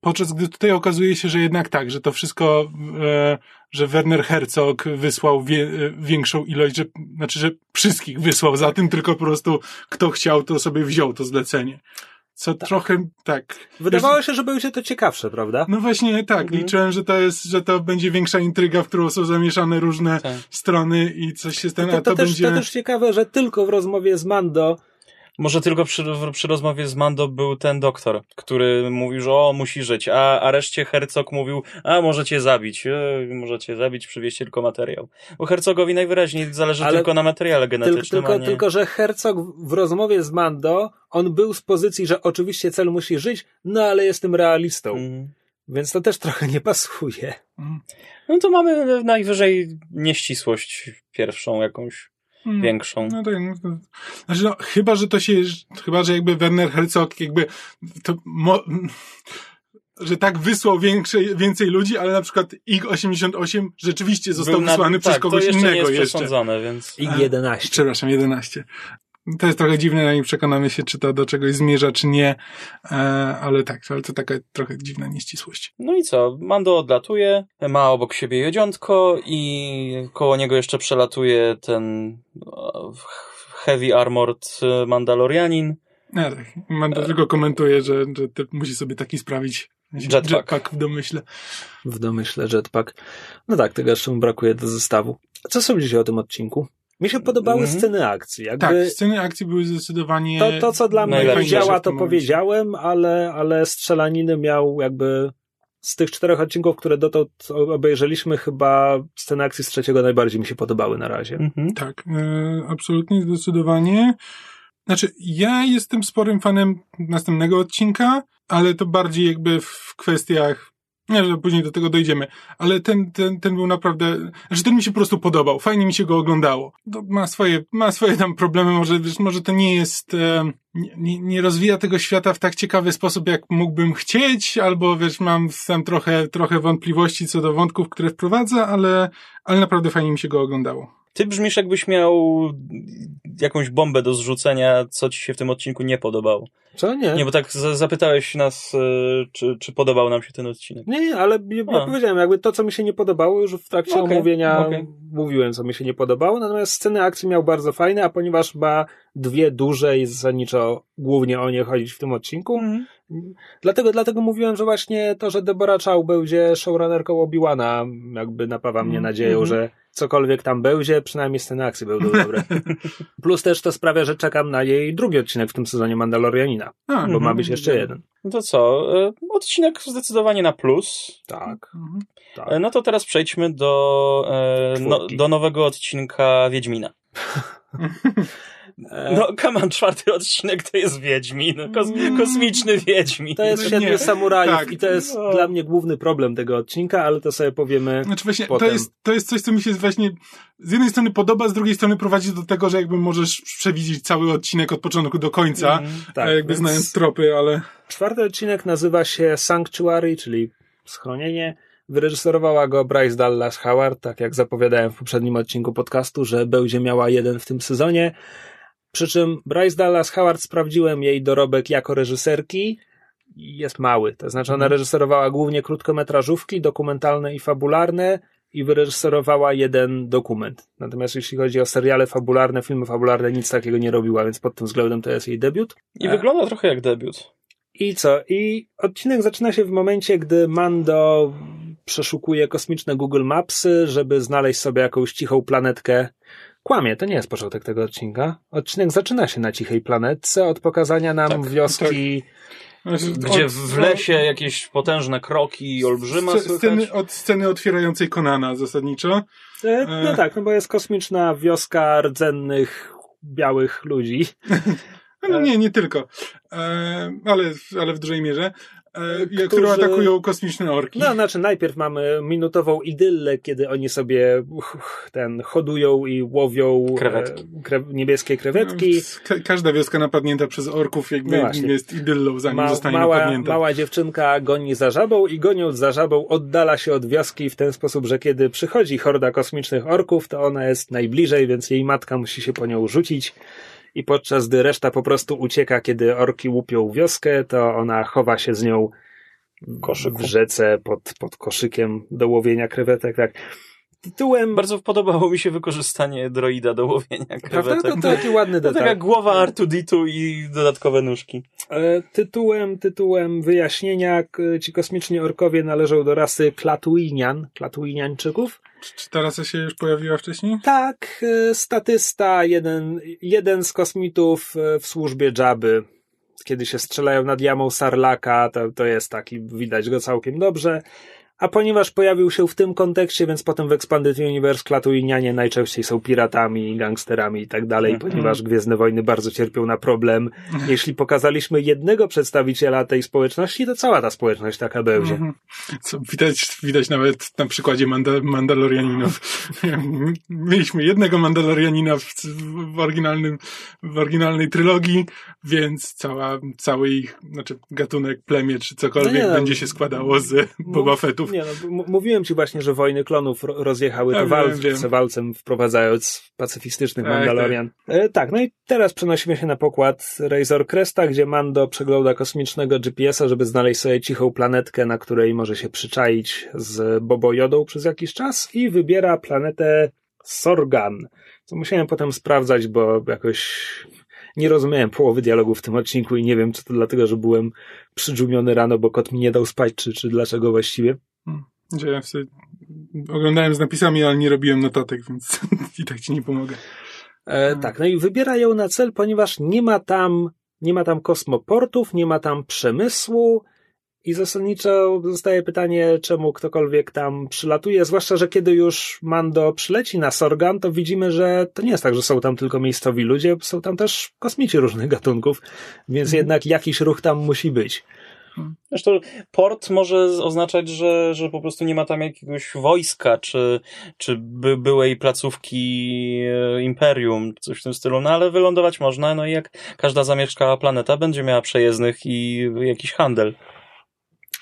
B: Podczas gdy tutaj okazuje się, że jednak tak, że to wszystko, e, że Werner Herzog wysłał wie, większą ilość, że, znaczy, że wszystkich wysłał za tym, tylko po prostu kto chciał, to sobie wziął to zlecenie. Co trochę, tak.
A: Wydawało się, że będzie to ciekawsze, prawda?
B: No właśnie tak,
C: Mhm.
B: liczyłem, że to jest, że to będzie większa intryga, w którą są zamieszane różne
C: Tak.
B: strony i coś się stanie,
A: To,
B: to,
A: to, też,
B: będzie...
A: to też ciekawe, że tylko w rozmowie z Mando
C: Może tylko przy, przy rozmowie z Mando był ten doktor, który mówił, że o, musi żyć, a, a reszcie Hercog mówił, a możecie zabić, e, możecie zabić, przywieźcie tylko materiał. Bo Hercogowi najwyraźniej zależy
A: Ale
C: tylko na materiale genetycznym,
A: tylko,
C: a nie...
A: tylko, że Herzog w rozmowie z Mando, on był z pozycji, że oczywiście cel musi żyć, no ale jestem realistą.
C: Mhm.
A: Więc to też trochę nie pasuje.
B: Mm.
C: No to mamy najwyżej nieścisłość pierwszą jakąś,
B: Mm.
C: większą.
B: No tak, no to, znaczy no, chyba, że to się, chyba, że jakby Werner Herzog jakby to mo, że tak wysłał większe, więcej ludzi, ale na przykład IG-88 rzeczywiście został
C: Był na-
B: wysłany przez
C: tak,
B: kogoś
C: to jeszcze
B: innego
C: nie jest
B: jeszcze.
C: więc...
A: I
B: A,
A: 11.
B: Przepraszam, 11. To jest trochę dziwne, no nie przekonamy się, czy to do czegoś zmierza, czy nie, e, ale tak, ale to taka trochę dziwna nieścisłość.
C: No i co? Mando odlatuje, ma obok siebie jedziątko i koło niego jeszcze przelatuje ten e, heavy armored e, Mandalorianin.
B: No tak, Mando tylko komentuje, że, że musi sobie taki sprawić
C: Jetpack.
B: jetpack w domyśle.
A: W domyśle jetpack. No tak, tego jeszcze mu brakuje do zestawu. Co sądzicie o tym odcinku? Mi się podobały
C: Mhm.
A: sceny akcji. Jakby
B: Tak, sceny akcji były zdecydowanie...
A: to, to, co dla mnie działa, to powiedziałem, ale, ale strzelaniny miał jakby z tych czterech odcinków, które dotąd obejrzeliśmy, chyba sceny akcji z trzeciego najbardziej mi się podobały na razie.
C: Mhm.
B: Tak, e, absolutnie, zdecydowanie. Znaczy, ja jestem sporym fanem następnego odcinka, ale to bardziej jakby w kwestiach, nie, że później do tego dojdziemy, ale ten, ten, ten był naprawdę, znaczy ten mi się po prostu podobał, fajnie mi się go oglądało. To ma swoje, ma swoje tam problemy, może, wiesz, może to nie jest, e, nie, nie rozwija tego świata w tak ciekawy sposób, jak mógłbym chcieć, albo wiesz, mam tam trochę, trochę wątpliwości co do wątków, które wprowadza, ale, ale naprawdę fajnie mi się go oglądało.
C: Ty brzmisz jakbyś miał jakąś bombę do zrzucenia, co ci się w tym odcinku nie podobało.
A: Co? Nie.
C: Nie, bo tak za- zapytałeś nas, e, czy, czy podobał nam się ten odcinek.
A: Nie, nie, ale ja
C: A.
A: powiedziałem, jakby to, co mi się nie podobało, już w trakcie
C: Okej,
A: omówienia
C: okej.
A: mówiłem, co mi się nie podobało, natomiast sceny akcji miał bardzo fajne, a ponieważ ma dwie duże i zasadniczo głównie o nie chodzić w tym odcinku, Dlatego, dlatego mówiłem, że właśnie to, że Deborah Chow będzie showrunnerką Obi-Wana, jakby napawa mnie
B: Mm,
A: nadzieją,
B: mhm.
A: że cokolwiek tam będzie, przynajmniej sceny akcji będą dobre. Plus też to sprawia, że czekam na jej drugi odcinek w tym sezonie Mandalorianina,
B: A,
A: bo ma
B: mhm.
A: być jeszcze jeden.
C: No to co? e, Odcinek zdecydowanie na plus.
A: Tak,
B: Mhm.
A: tak.
C: E, No to teraz przejdźmy do, e, no, do nowego odcinka Wiedźmina.
A: E,
C: No, come on, czwarty odcinek to jest Wiedźmin. Kos kosmiczny Wiedźmin.
A: to jest Siedmiu Samurajów
B: tak.
A: i to jest
C: No.
A: dla mnie główny problem tego odcinka, ale to sobie powiemy
B: Znaczy właśnie,
A: potem.
B: to jest, to jest coś, co mi się właśnie z jednej strony podoba, z drugiej strony prowadzi do tego, że jakby możesz przewidzieć cały odcinek od początku do końca,
C: Mhm.
A: tak,
B: jakby znając tropy, ale
A: Czwarty odcinek nazywa się Sanctuary, czyli schronienie. Wyreżyserowała go Bryce Dallas Howard, tak jak zapowiadałem w poprzednim odcinku podcastu, że będzie miała jeden w tym sezonie. Przy czym Bryce Dallas Howard sprawdziłem jej dorobek jako reżyserki jest mały. To znaczy ona
B: Mhm.
A: reżyserowała głównie krótkometrażówki, dokumentalne i fabularne i wyreżyserowała jeden dokument. Natomiast jeśli chodzi o seriale fabularne, filmy fabularne, nic takiego nie robiła, więc pod tym względem to jest jej debiut.
C: I wygląda trochę jak debiut.
A: I co? I odcinek zaczyna się w momencie, gdy Mando przeszukuje kosmiczne Google Mapsy, żeby znaleźć sobie jakąś cichą planetkę. Kłamie, to nie jest początek tego odcinka. Odcinek zaczyna się na cichej planetce od pokazania nam
B: Tak,
A: wioski.
B: znaczy,
C: Gdzie
B: od-
C: w lesie jakieś potężne kroki i olbrzyma słychać.
B: Sceny, od sceny otwierającej Konana zasadniczo.
A: E, No
B: E.
A: tak, no bo jest kosmiczna wioska rdzennych, białych ludzi.
B: No nie, nie tylko. E, ale, ale w dużej mierze. E,
A: Którzy-
B: Które atakują kosmiczne orki.
A: No, znaczy najpierw mamy minutową idyllę, kiedy oni sobie ten hodują i łowią
C: Krewetki.
A: e, kre, niebieskie krewetki.
B: Ka- każda wioska napadnięta przez orków jakby
A: No
B: jest idyllą, zanim
A: Ma,
B: zostanie
A: mała,
B: napadnięta.
A: mała dziewczynka goni za żabą i goniąc za żabą oddala się od wioski w ten sposób, że kiedy przychodzi horda kosmicznych orków, to ona jest najbliżej, więc jej matka musi się po nią rzucić. I podczas gdy reszta po prostu ucieka, kiedy orki łupią wioskę, to ona chowa się z nią
C: Koszyku.
A: w rzece pod, pod koszykiem do łowienia krewetek. Tak. Tytułem.
C: Bardzo podobało mi się wykorzystanie droida do łowienia
A: Prawda?
C: krewetek.
A: To, to taki ładny
C: To taka
A: detal.
C: głowa R2D2 i dodatkowe nóżki.
A: E, Tytułem, tytułem wyjaśnienia ci kosmiczni orkowie należą do rasy Klatuinian, Klatuiniańczyków.
B: Czy, czy ta rasa się już pojawiła wcześniej?
A: Tak, e, statysta, jeden, jeden z kosmitów e, w służbie Jabby. Kiedy się strzelają nad jamą Sarlaka, to, to jest taki, widać go całkiem dobrze. A ponieważ pojawił się w tym kontekście, więc potem w Expanded Universe Klatuinianie najczęściej są piratami, gangsterami i tak dalej,
C: Mhm.
A: ponieważ Gwiezdne Wojny bardzo cierpią na problem. Jeśli pokazaliśmy jednego przedstawiciela tej społeczności, to cała ta społeczność taka będzie.
B: Mhm. Co widać, widać nawet na przykładzie Manda Mandalorianinów. Mieliśmy jednego Mandalorianina w, w, oryginalnym, w oryginalnej trylogii, więc cała, cały ich, znaczy gatunek, plemię czy cokolwiek
A: No nie, no.
B: będzie się składało z Boba Fettów.
A: Nie, no, mówiłem ci właśnie, że wojny klonów ro- rozjechały
B: Ja
A: z walcem wprowadzając pacyfistycznych
B: Tak,
A: Mandalorian. E, tak, no i teraz przenosimy się na pokład Razor Cresta, gdzie Mando przegląda kosmicznego GPS-a, żeby znaleźć sobie cichą planetkę, na której może się przyczaić z Bobo Jodą przez jakiś czas i wybiera planetę Sorgan. Co musiałem potem sprawdzać, bo jakoś nie rozumiałem połowy dialogu w tym odcinku i nie wiem, czy to dlatego, że byłem przydżumiony rano, bo kot mi nie dał spać, czy, czy dlaczego właściwie.
B: Gdzie ja sobie oglądałem z napisami, ale nie robiłem notatek, więc i tak ci nie pomogę.
A: E, tak, no i wybiera ją na cel, ponieważ nie ma tam, nie ma tam kosmoportów, nie ma tam przemysłu i zasadniczo zostaje pytanie, czemu ktokolwiek tam przylatuje, zwłaszcza, że kiedy już Mando przyleci na Sorgan, to widzimy, że to nie jest tak, że są tam tylko miejscowi ludzie, są tam też kosmici różnych gatunków, więc
B: Mhm.
A: jednak jakiś ruch tam musi być.
C: Zresztą port może oznaczać, że, że po prostu nie ma tam jakiegoś wojska, czy, czy by, byłej placówki e, imperium, coś w tym stylu, no ale wylądować można, no i jak każda zamieszkała planeta będzie miała przejezdnych i jakiś handel.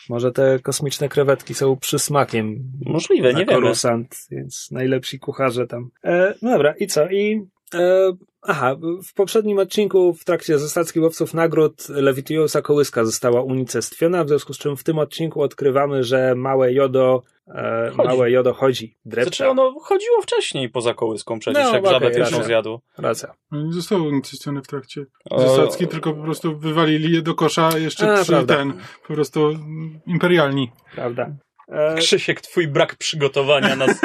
A: Może te kosmiczne krewetki są przysmakiem
C: Możliwe,
A: na
C: nie wiemy.
A: Coruscant, więc najlepsi kucharze tam. E, no dobra, i co? I e, aha, w poprzednim odcinku w trakcie Zostackich Łowców Nagród lewitująca kołyska została unicestwiona, w związku z czym w tym odcinku odkrywamy, że małe Jodo E,
C: Chodzi.
A: małe jodo chodzi, drepta.
C: Znaczy ono chodziło wcześniej poza kołyską przecież,
A: No,
C: jak
A: okej,
C: żabę pierwszą zjadł.
A: Racja.
B: No nie zostało nic ściany w trakcie
C: O,
B: zasadzki, tylko po prostu wywalili je do kosza jeszcze
A: A,
B: przy
A: prawda.
B: ten, po prostu imperialni.
A: Prawda. E,
C: Krzysiek, twój brak przygotowania nas.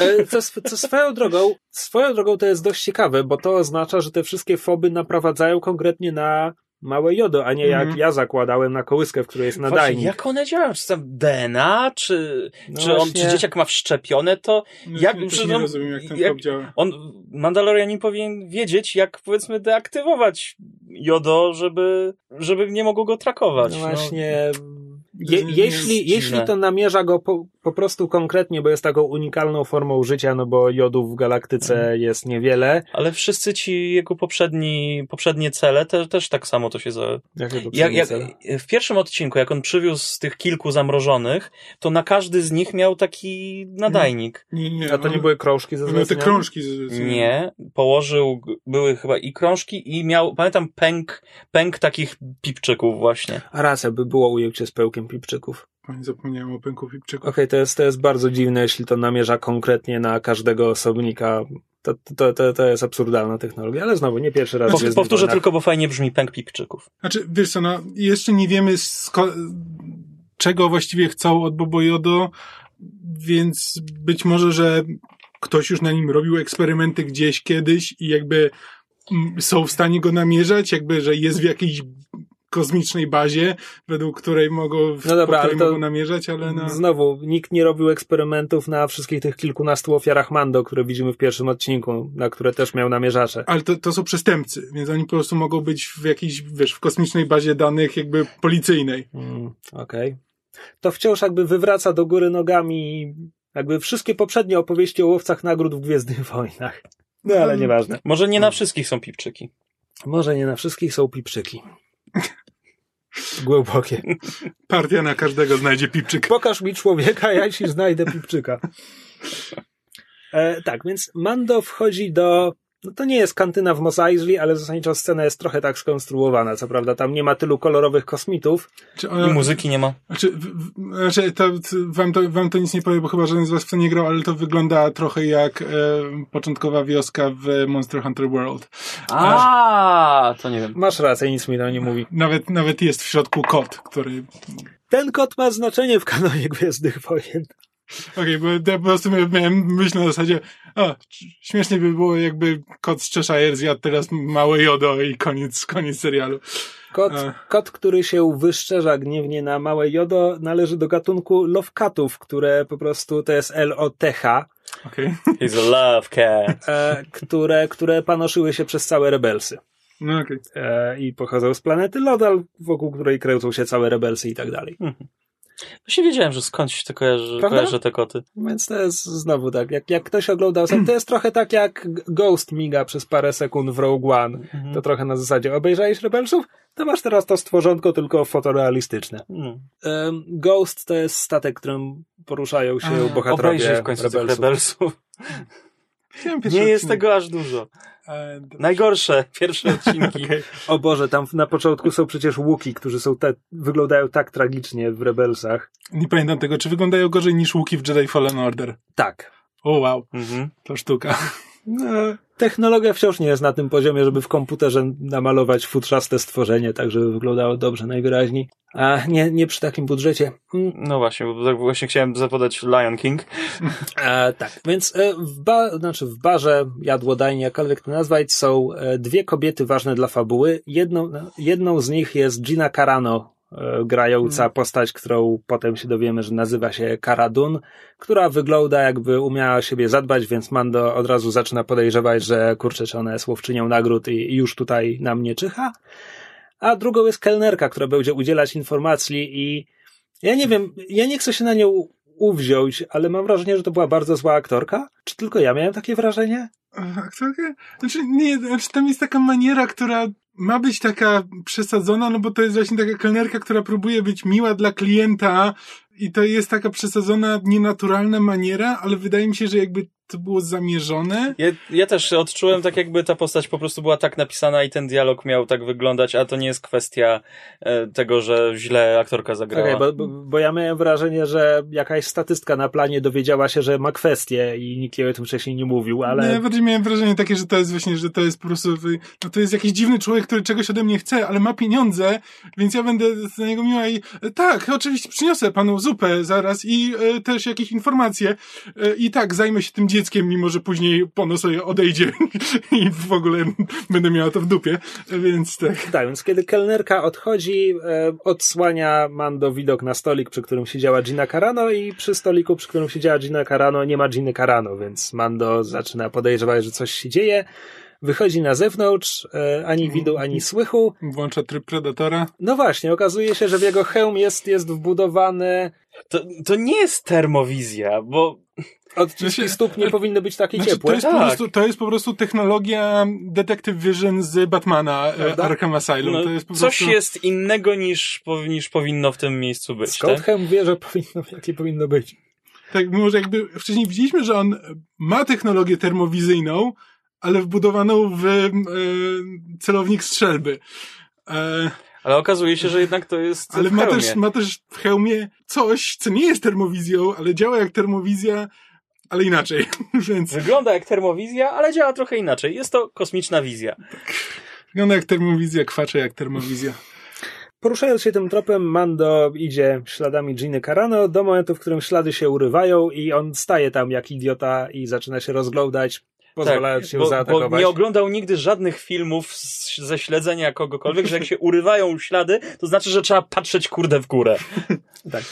A: E, Co, co swoją drogą, swoją drogą to jest dość ciekawe, bo to oznacza, że te wszystkie foby naprowadzają konkretnie na małe jodo, a nie jak
B: Mhm.
A: ja zakładałem na kołyskę, w której jest
C: Właśnie,
A: nadajnik.
C: jak one działają? Czy tam DNA, czy,
A: No
C: czy, on,
A: właśnie.
C: czy dzieciak ma wszczepione to?
B: No,
C: Jak-
B: ja nie
C: on-
B: rozumiem, jak ten
C: jak...
B: działa.
C: On, Mandalorianin powinien wiedzieć, jak powiedzmy deaktywować jodo, żeby, żeby nie mogło go trakować.
A: No
C: no.
A: właśnie. Je, jeśli, jeśli to namierza go po, po prostu konkretnie, bo jest taką unikalną formą życia, no bo jodów w galaktyce
C: Mhm.
A: jest niewiele.
C: Ale wszyscy ci jego poprzedni, poprzednie cele te, też tak samo to się za...
A: Jakie
C: Jak, jak, w pierwszym odcinku, jak on przywiózł z tych kilku zamrożonych, to na każdy z nich miał taki nadajnik.
B: Nie, nie,
A: A to nie
B: on-
A: były krążki ze
B: on miał te krążki. Z, z,
C: Nie, położył, były chyba i krążki i miał, pamiętam, pęk, pęk takich pipczyków właśnie.
A: A racja, by było ujęcie z pełkiem pipczyków.
B: Zapomniałem o pęku pipczyku.
A: Okej, to, jest, to jest bardzo dziwne, jeśli to namierza konkretnie na każdego osobnika. To, to, to, to jest absurdalna technologia, ale znowu nie pierwszy raz. Jest
C: powtórzę tylko, bo fajnie brzmi pęk pipczyków.
B: Znaczy, wiesz co, no, jeszcze nie wiemy sko- czego właściwie chcą od Bobo Jodo, więc być może, że ktoś już na nim robił eksperymenty gdzieś kiedyś i jakby mm, są w stanie go namierzać, jakby, że jest w jakiejś kosmicznej bazie, według której mogą,
A: No dobra,
B: której
A: ale to-
B: mogą namierzać, ale no...
A: Znowu, nikt nie robił eksperymentów na wszystkich tych kilkunastu ofiarach Mando, które widzimy w pierwszym odcinku, na które też miał namierzacze.
B: Ale to, to są przestępcy, więc oni po prostu mogą być w jakiejś, wiesz, w kosmicznej bazie danych jakby policyjnej.
A: Mm, Okej. To wciąż jakby wywraca do góry nogami jakby wszystkie poprzednie opowieści o łowcach nagród w Gwiezdnych Wojnach. No ale
B: Mm.
A: nieważne.
C: Może nie na wszystkich są pipczyki.
A: Może nie na wszystkich są pipczyki. Głębokie.
B: Partia na każdego znajdzie pipczyk.
A: Pokaż mi człowieka, ja ci znajdę pipczyka. E, tak, więc Mando wchodzi do. No to nie jest kantyna w Mos Eisley, ale zasadniczo scena jest trochę tak skonstruowana. Co prawda, tam nie ma tylu kolorowych kosmitów.
B: Czy
C: I
B: ona,
C: muzyki nie ma.
B: Znaczy, w, znaczy to, to, wam, to, wam to nic nie powie, bo chyba żaden z was w to nie grał, ale to wygląda trochę jak e, początkowa wioska w Monster Hunter World.
C: A, to nie wiem.
A: Masz rację, nic mi to nie mówi.
B: Nawet, nawet jest w środku kot, który...
A: Ten kot ma znaczenie w kanonie Gwiezdnych Wojen.
B: Okej, bo ja po prostu miałem- myśl na zasadzie, o, śmiesznie by było jakby kot z Cheshire zjadł teraz małe jodo i koniec, koniec serialu.
A: Kot, kot, który się wyszczerza gniewnie na małe jodo, należy do gatunku lovecatów, które po prostu to jest L-O-T-H,
B: Okej.
C: He's a love cat.
A: e, które, które panoszyły się przez całe rebelsy.
B: No okej.
A: E, I pochodzą z planety Lodal, wokół której kręcą się całe rebelsy i tak dalej.
C: Właśnie wiedziałem, że skądś to kojarzy,
A: Prawda?
C: kojarzę te koty.
A: Więc to jest znowu tak, jak, jak ktoś oglądał, to jest trochę tak jak Ghost miga przez parę sekund w Rogue One.
C: Mhm.
A: To trochę na zasadzie, obejrzałeś Rebelsów? To masz teraz to stworzonko tylko fotorealistyczne. Em, Ghost to jest statek, którym poruszają się
B: A,
A: bohaterowie
C: Obejrzyj w końcu
A: Rebelsów.
C: tych rebelsów. Nie jest tego aż dużo. Najgorsze pierwsze odcinki.
B: Okej.
A: O Boże, tam na początku są przecież łuki, którzy są te, wyglądają tak tragicznie w Rebelsach.
B: Nie pamiętam tego, czy wyglądają gorzej niż łuki w Jedi Fallen Order.
A: Tak.
B: O wow,
C: Mhm.
B: to sztuka.
A: No, technologia wciąż nie jest na tym poziomie, żeby w komputerze namalować futrzaste stworzenie, tak żeby wyglądało dobrze najwyraźniej. A nie, nie przy takim budżecie. Mm,
C: No właśnie, bo tak właśnie chciałem zapodać Lion King.
A: E, tak, więc e, w, ba, znaczy w barze, jadłodajni, jakkolwiek to nazwać, są e, dwie kobiety ważne dla fabuły. Jedną, no, jedną z nich jest Gina Carano, e, grająca postać, którą potem się dowiemy, że nazywa się Cara Dune, która wygląda jakby umiała o siebie zadbać, więc Mando od razu zaczyna podejrzewać, że kurczę, czy ona jest łowczynią nagród i, i już tutaj na mnie czyha. A drugą jest kelnerka, która będzie udzielać informacji i ja nie wiem, ja nie chcę się na nią uwziąć, ale mam wrażenie, że to była bardzo zła aktorka. Czy tylko ja miałem takie wrażenie?
B: Aktorka? Znaczy, nie, znaczy tam jest taka maniera, która ma być taka przesadzona, no bo to jest właśnie taka kelnerka, która próbuje być miła dla klienta i to jest taka przesadzona, nienaturalna maniera, ale wydaje mi się, że jakby to było zamierzone.
C: Ja, ja też odczułem tak, jakby ta postać po prostu była tak napisana i ten dialog miał tak wyglądać, a to nie jest kwestia e, tego, że źle aktorka zagrała.
A: Okay, bo, bo, bo, ja miałem wrażenie, że jakaś statystka na planie dowiedziała się, że ma kwestię i nikt jej o tym wcześniej nie mówił, ale...
B: Nie, ja bardziej miałem wrażenie takie, że to jest właśnie, że to jest po prostu, no to jest jakiś dziwny człowiek, który czegoś ode mnie chce, ale ma pieniądze, więc ja będę za niego miła i tak, oczywiście przyniosę panu zupę zaraz i e, też jakieś informacje e, i tak, zajmę się tym dzieckiem, mimo że później pono sobie odejdzie i w ogóle będę miała to w dupie, więc tak.
A: Tak, więc kiedy kelnerka odchodzi, e, odsłania Mando widok na stolik, przy którym siedziała Gina Carano i przy stoliku, przy którym siedziała Gina Carano, nie ma Giny Carano, więc Mando zaczyna podejrzewać, że coś się dzieje. Wychodzi na zewnątrz, e, ani widu, ani słychu.
B: Włącza tryb Predatora.
A: No właśnie, okazuje się, że w jego hełm jest, jest wbudowany...
C: To, to nie jest termowizja, bo
A: Odciski stóp nie powinny być takie znaczy, ciepłe.
B: To jest, tak. po prostu, to jest po prostu technologia Detective Vision z Batmana e, Prawda? Arkham Asylum.
C: No,
B: to jest po
C: coś
B: prostu...
C: jest innego niż, niż powinno w tym miejscu być.
A: Scott tak? wie, że powinno, jakie powinno być.
B: Tak, mimo że jakby wcześniej widzieliśmy, że on ma technologię termowizyjną, ale wbudowaną w e, celownik strzelby. E,
C: ale okazuje się, że jednak to jest.
B: Ale ma też, ma też w hełmie coś, co nie jest termowizją, ale działa jak termowizja, ale inaczej. Więc...
C: Wygląda jak termowizja, ale działa trochę inaczej. Jest to kosmiczna wizja. Tak.
B: Wygląda jak termowizja, kwacze jak termowizja.
A: Poruszając się tym tropem, Mando idzie śladami Giny Carano do momentu, w którym ślady się urywają i on staje tam jak idiota i zaczyna się rozglądać, pozwalając tak, się
C: bo,
A: zaatakować.
C: Bo nie oglądał nigdy żadnych filmów z, ze śledzenia kogokolwiek, że jak się urywają ślady, to znaczy, że trzeba patrzeć kurde w górę.
A: tak.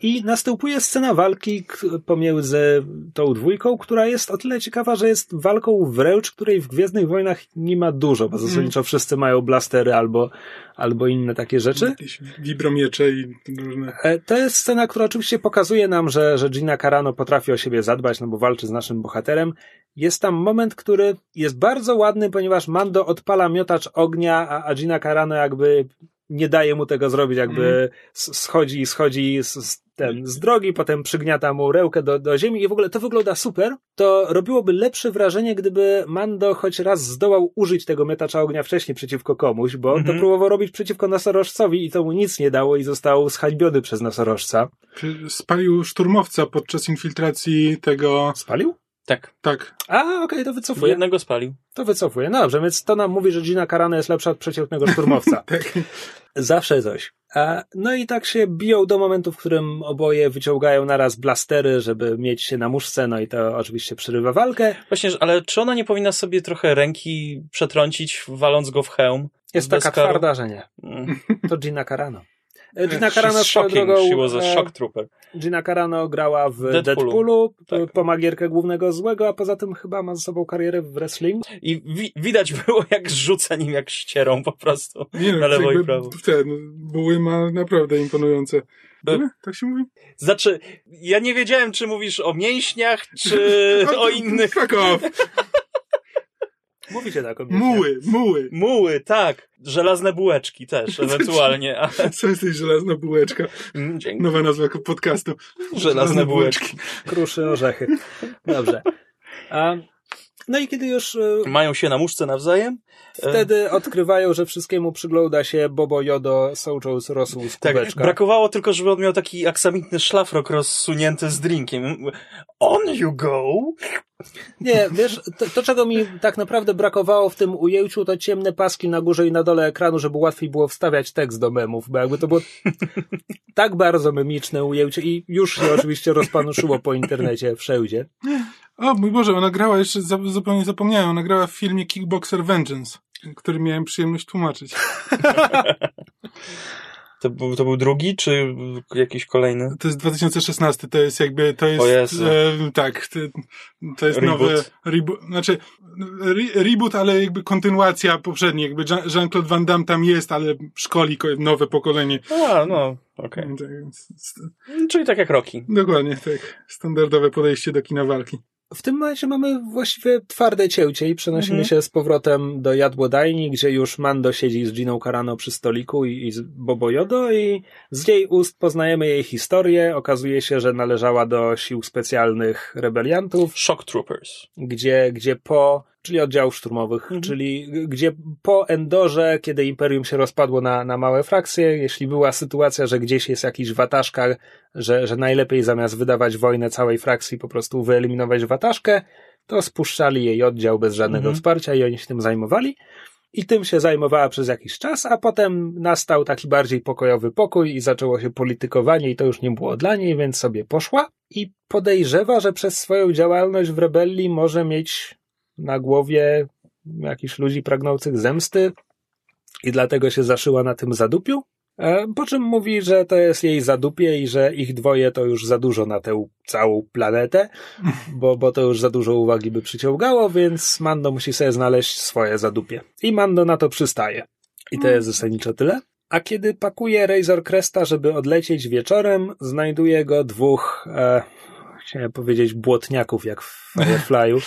A: I następuje scena walki pomiędzy tą dwójką, która jest o tyle ciekawa, że jest walką wręcz, której w Gwiezdnych Wojnach nie ma dużo, bo zasadniczo mm. wszyscy mają blastery albo, albo inne takie rzeczy.
B: Jakieś wibromiecze i różne.
A: E, to jest scena, która oczywiście pokazuje nam, że, że Gina Carano potrafi o siebie zadbać, no bo walczy z naszym bohaterem. Jest tam moment, który jest bardzo ładny, ponieważ Mando odpala miotacz ognia, a, a Gina Carano jakby nie daje mu tego zrobić, jakby mm. schodzi, schodzi z, z, ten, z drogi, potem przygniata mu rełkę do, do ziemi i w ogóle to wygląda super. To robiłoby lepsze wrażenie, gdyby Mando choć raz zdołał użyć tego miotacza ognia wcześniej przeciwko komuś, bo -hmm. to mhm. próbował robić przeciwko nosorożcowi i to mu nic nie dało i został zhańbiony przez nosorożca.
B: Spalił szturmowca podczas infiltracji tego...
A: Spalił?
C: Tak.
B: Tak.
A: A, okej, okay, to wycofuję.
C: Jednego spalił.
A: To wycofuję. No dobrze, więc to nam mówi, że Gina Carano jest lepsza od przeciętnego szturmowca.
B: tak.
A: Zawsze coś. No i tak się biją do momentu, w którym oboje wyciągają naraz blastery, żeby mieć się na muszce, no i to oczywiście przerywa walkę.
C: Właśnie, ale czy ona nie powinna sobie trochę ręki przetrącić, waląc go w hełm?
A: Jest taka twarda, że nie. Mm. To Gina Carano.
C: E, Gina Carano swoją drogą... She was a shock trooper.
A: Gina Carano grała w Deadpoolu, Deadpoolu tak. pomagierkę głównego złego, a poza tym chyba ma za sobą karierę w wrestling.
C: I wi widać było, jak rzuca nim jak ścierą po prostu Nie na lewo i prawo.
B: Ten, buły ma naprawdę imponujące. Buły? Tak się mówi?
C: Znaczy, ja nie wiedziałem, czy mówisz o mięśniach, czy o innych...
B: Fuck off!
A: Mówi się tak o
B: Muły, muły.
C: Muły, tak. Żelazne bułeczki też, ewentualnie.
B: Ale... Co jesteś żelazna bułeczka? Mm, dzięki. Nowa nazwa podcastu.
C: Żelazne, Żelazne bułeczki. bułeczki.
A: Kruszy orzechy. Dobrze. A, no i kiedy już... E,
C: Mają się na muszce nawzajem?
A: E, Wtedy odkrywają, że wszystkiemu przygląda się Bobo Jodo sołczą z rosół z
C: Tak, brakowało tylko, żeby on miał taki aksamitny szlafrok rozsunięty z drinkiem. On you go!
A: Nie, wiesz, to, to, czego mi tak naprawdę brakowało w tym ujęciu, to ciemne paski na górze i na dole ekranu, żeby łatwiej było wstawiać tekst do memów, bo jakby to było tak bardzo memiczne ujęcie i już się oczywiście rozpanuszyło po internecie wszędzie.
B: O mój Boże, ona grała, jeszcze zupełnie zapomniałem, ona grała w filmie Kickboxer Vengeance, który miałem przyjemność tłumaczyć.
C: To był, to był drugi, czy jakiś kolejny?
B: To jest 2016, to jest jakby, to jest, e, tak, to, to jest reboot. nowy reboot, znaczy re, reboot, ale jakby kontynuacja poprzedniej, jakby Jean-Claude Van Damme tam jest, ale szkoli nowe pokolenie.
C: A, no, okej. Okay. Czyli tak jak Rocky.
B: Dokładnie, tak. Standardowe podejście do kina walki.
A: W tym momencie mamy właściwie twarde cięcie i przenosimy
C: Mhm.
A: się z powrotem do jadłodajni, gdzie już Mando siedzi z Giną Carano przy stoliku i, i z Bobo Jodo i z jej ust poznajemy jej historię. Okazuje się, że należała do sił specjalnych rebeliantów,
C: Shock Troopers.
A: gdzie, gdzie po, czyli oddziałów szturmowych,
C: Mhm.
A: czyli gdzie po Endorze, kiedy Imperium się rozpadło na, na małe frakcje, jeśli była sytuacja, że gdzieś jest jakiś wataszka, że, że najlepiej zamiast wydawać wojnę całej frakcji po prostu wyeliminować wataszkę, to spuszczali jej oddział bez żadnego
C: Mhm.
A: wsparcia i oni się tym zajmowali. I tym się zajmowała przez jakiś czas, a potem nastał taki bardziej pokojowy pokój i zaczęło się politykowanie i to już nie było dla niej, więc sobie poszła i podejrzewa, że przez swoją działalność w rebelii może mieć na głowie jakichś ludzi pragnących zemsty i dlatego się zaszyła na tym zadupiu. E, Po czym mówi, że to jest jej zadupie i że ich dwoje to już za dużo na tę całą planetę, bo, bo to już za dużo uwagi by przyciągało, więc Mando musi sobie znaleźć swoje zadupie. I Mando na to przystaje. I to jest zasadniczo tyle. A kiedy pakuje Razor Cresta, żeby odlecieć wieczorem, znajduje go dwóch, e, chciałem powiedzieć, błotniaków, jak w Firefly'u.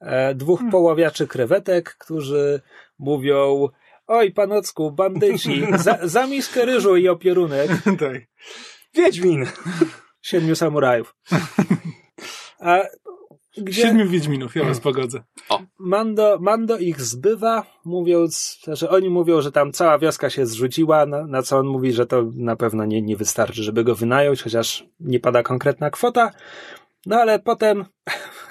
A: E, dwóch poławiaczy krewetek, którzy mówią Oj, panocku, bandyci, za, za miskę ryżu i opierunek
B: tak.
C: Wiedźmin!
A: siedmiu samurajów. A gdzie
B: Siedmiu Wiedźminów, ja was pogodzę.
A: Mando, Mando ich zbywa, mówiąc, że oni mówią, że tam cała wioska się zrzuciła, na, na co on mówi, że to na pewno nie, nie wystarczy, żeby go wynająć, chociaż nie pada konkretna kwota. No ale potem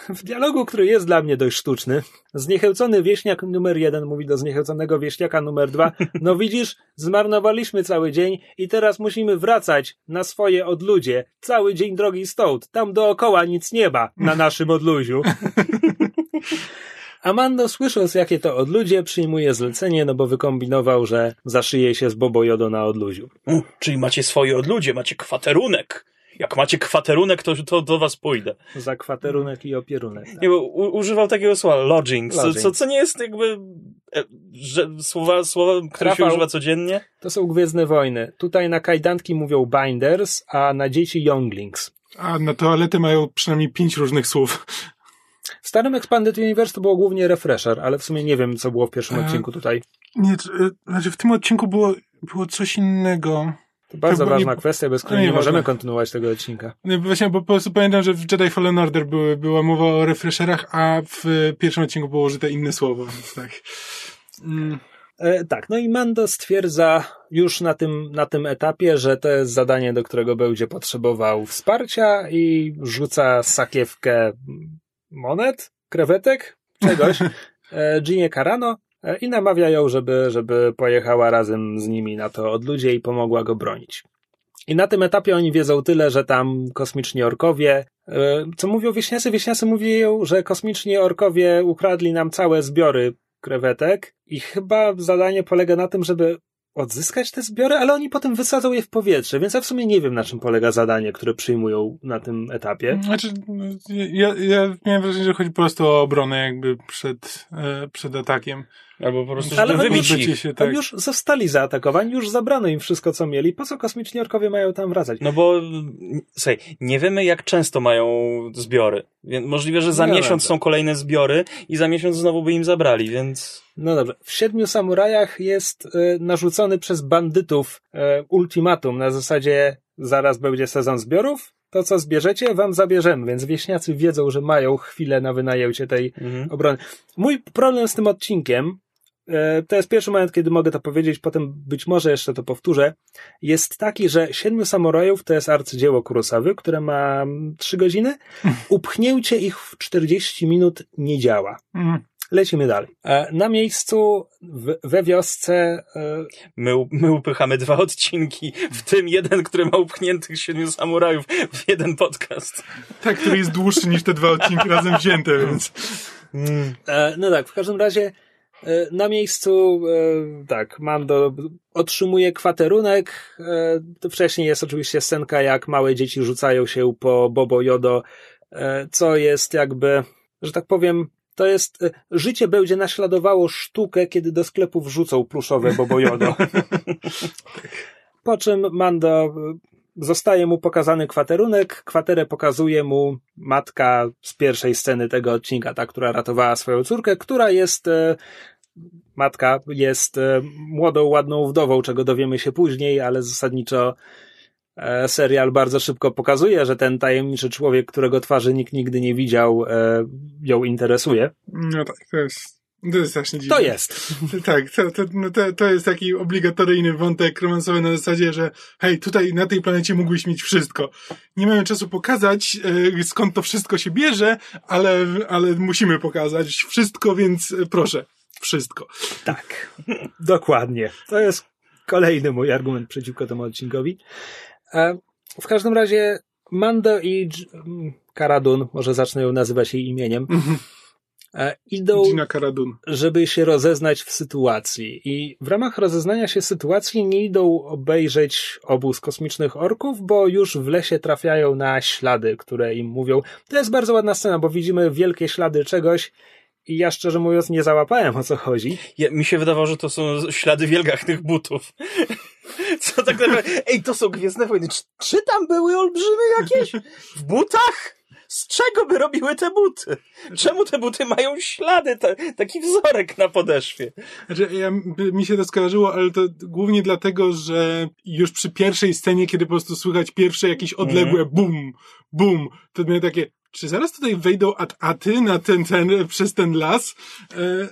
A: w dialogu, który jest dla mnie dość sztuczny, zniechęcony wieśniak numer jeden mówi do zniechęconego wieśniaka numer dwa, no widzisz, zmarnowaliśmy cały dzień i teraz musimy wracać na swoje odludzie. Cały dzień drogi stąd, tam dookoła nic nie ma na naszym odluziu. Amando, słysząc jakie to odludzie, przyjmuje zlecenie, no bo wykombinował, że zaszyje się z Bobo Jodo na odluziu.
C: U, czyli macie swoje odludzie, macie kwaterunek. Jak macie kwaterunek, to, to do was pójdę.
A: Za kwaterunek i opierunek. tak.
C: Nie, bo u, używał takiego słowa lodging, co, co, co nie jest jakby e, że, słowa, słowa, które się używa codziennie.
A: To są Gwiezdne Wojny. Tutaj na kajdanki mówią binders, a na dzieci younglings.
B: A na toaletę mają przynajmniej pięć różnych słów.
A: W starym Expanded Universe to było głównie refresher, ale w sumie nie wiem, co było w pierwszym
B: E,
A: odcinku tutaj.
B: Nie, e, znaczy w tym odcinku było, było coś innego.
A: Bardzo
B: to było
A: ważna
B: nie-
A: kwestia, bez której nie
B: nieważne.
A: możemy kontynuować tego odcinka.
B: No, Właśnie, bo po prostu pamiętam, że w Jedi Fallen Order były, była mowa o refresherach, a w pierwszym odcinku było użyte inne słowo, więc tak. Mm,
A: E, tak, no i Mando stwierdza już na tym, na tym etapie, że to jest zadanie, do którego będzie potrzebował wsparcia i rzuca sakiewkę monet, krewetek, czegoś, e, Ginie Carano i namawia ją, żeby, żeby pojechała razem z nimi na to odludzie i pomogła go bronić. I na tym etapie oni wiedzą tyle, że tam kosmiczni orkowie, e, co mówią wieśniacy? Wieśniacy mówią, że kosmiczni orkowie ukradli nam całe zbiory krewetek i chyba zadanie polega na tym, żeby odzyskać te zbiory, ale oni potem wysadzą je w powietrze, więc ja w sumie nie wiem, na czym polega zadanie, które przyjmują na tym etapie.
B: Znaczy, ja, ja miałem wrażenie, że chodzi po prostu o obronę jakby przed, e, przed atakiem.
C: Albo po prostu,
A: Ale
C: żeby wybić
B: się,
A: Oni
B: tak.
A: już zostali zaatakowani, już zabrano im wszystko, co mieli. Po co kosmiczni orkowie mają tam wracać?
C: No bo, słuchaj, nie wiemy jak często mają zbiory. Więc możliwe, że za
A: Nie
C: miesiąc
A: wiem.
C: są kolejne zbiory i za miesiąc znowu by im zabrali, więc...
A: No dobrze. W Siedmiu Samurajach jest e, narzucony przez bandytów e, ultimatum na zasadzie zaraz będzie sezon zbiorów, to co zbierzecie, wam zabierzemy, więc wieśniacy wiedzą, że mają chwilę na wynajęcie tej
C: Mhm.
A: obrony. Mój problem z tym odcinkiem, e, to jest pierwszy moment, kiedy mogę to powiedzieć, potem być może jeszcze to powtórzę, jest taki, że Siedmiu Samurajów to jest arcydzieło Kurosawy, które ma mm, trzy godziny. Upchnięcie ich w 40 minut nie działa.
B: Mm.
A: Lecimy dalej. E, Na miejscu w, we wiosce e,
C: My, my upychamy dwa odcinki, w tym jeden, który ma upchniętych siedmiu samurajów w jeden podcast.
B: Tak, który jest dłuższy niż te dwa odcinki razem wzięte, więc.
A: E, No tak, w każdym razie na miejscu, tak, Mando otrzymuje kwaterunek. To wcześniej jest oczywiście scenka, jak małe dzieci rzucają się po Bobo Jodo, co jest jakby, że tak powiem, to jest, e, życie będzie naśladowało sztukę, kiedy do sklepu wrzucą pluszowe Bobo Jodo. Po czym Mando e, zostaje mu pokazany kwaterunek. Kwaterę pokazuje mu matka z pierwszej sceny tego odcinka, ta, która ratowała swoją córkę, która jest e, matka jest młodą, ładną wdową, czego dowiemy się później, ale zasadniczo serial bardzo szybko pokazuje, że ten tajemniczy człowiek, którego twarzy nikt nigdy nie widział, e, ją interesuje.
B: No tak, to jest, to jest strasznie dziwne.
A: To jest.
B: Tak, to, to, no to, to jest taki obligatoryjny wątek romansowy na zasadzie, że hej, tutaj na tej planecie mógłbyś mieć wszystko. Nie mamy czasu pokazać, e, skąd to wszystko się bierze, ale, ale musimy pokazać wszystko, więc e, proszę, wszystko.
A: Tak, dokładnie. To jest kolejny mój argument przeciwko temu odcinkowi. W każdym razie Mando i Dż- m, Karadun, może zacznę ją nazywać jej imieniem, e, idą, żeby się rozeznać w sytuacji. I w ramach rozeznania się sytuacji nie idą obejrzeć obóz kosmicznych orków, bo już w lesie trafiają na ślady, które im mówią. To jest bardzo ładna scena, bo widzimy wielkie ślady czegoś i ja szczerze mówiąc nie załapałem o co chodzi.
C: Ja, mi się wydawało, że to są ślady wielgachnych butów. Co tak naprawdę? Ej, to są Gwiezdne Wojny. Czy, czy tam były olbrzymy jakieś? W butach? Z czego by robiły te buty? Czemu te buty mają ślady, ta, taki wzorek na podeszwie?
B: Znaczy, ja, mi się to skojarzyło, ale to głównie dlatego, że już przy pierwszej scenie, kiedy po prostu słychać pierwsze jakieś odległe bum, bum, to miałem takie, czy zaraz tutaj wejdą at-aty na ten, ten, przez ten las? E,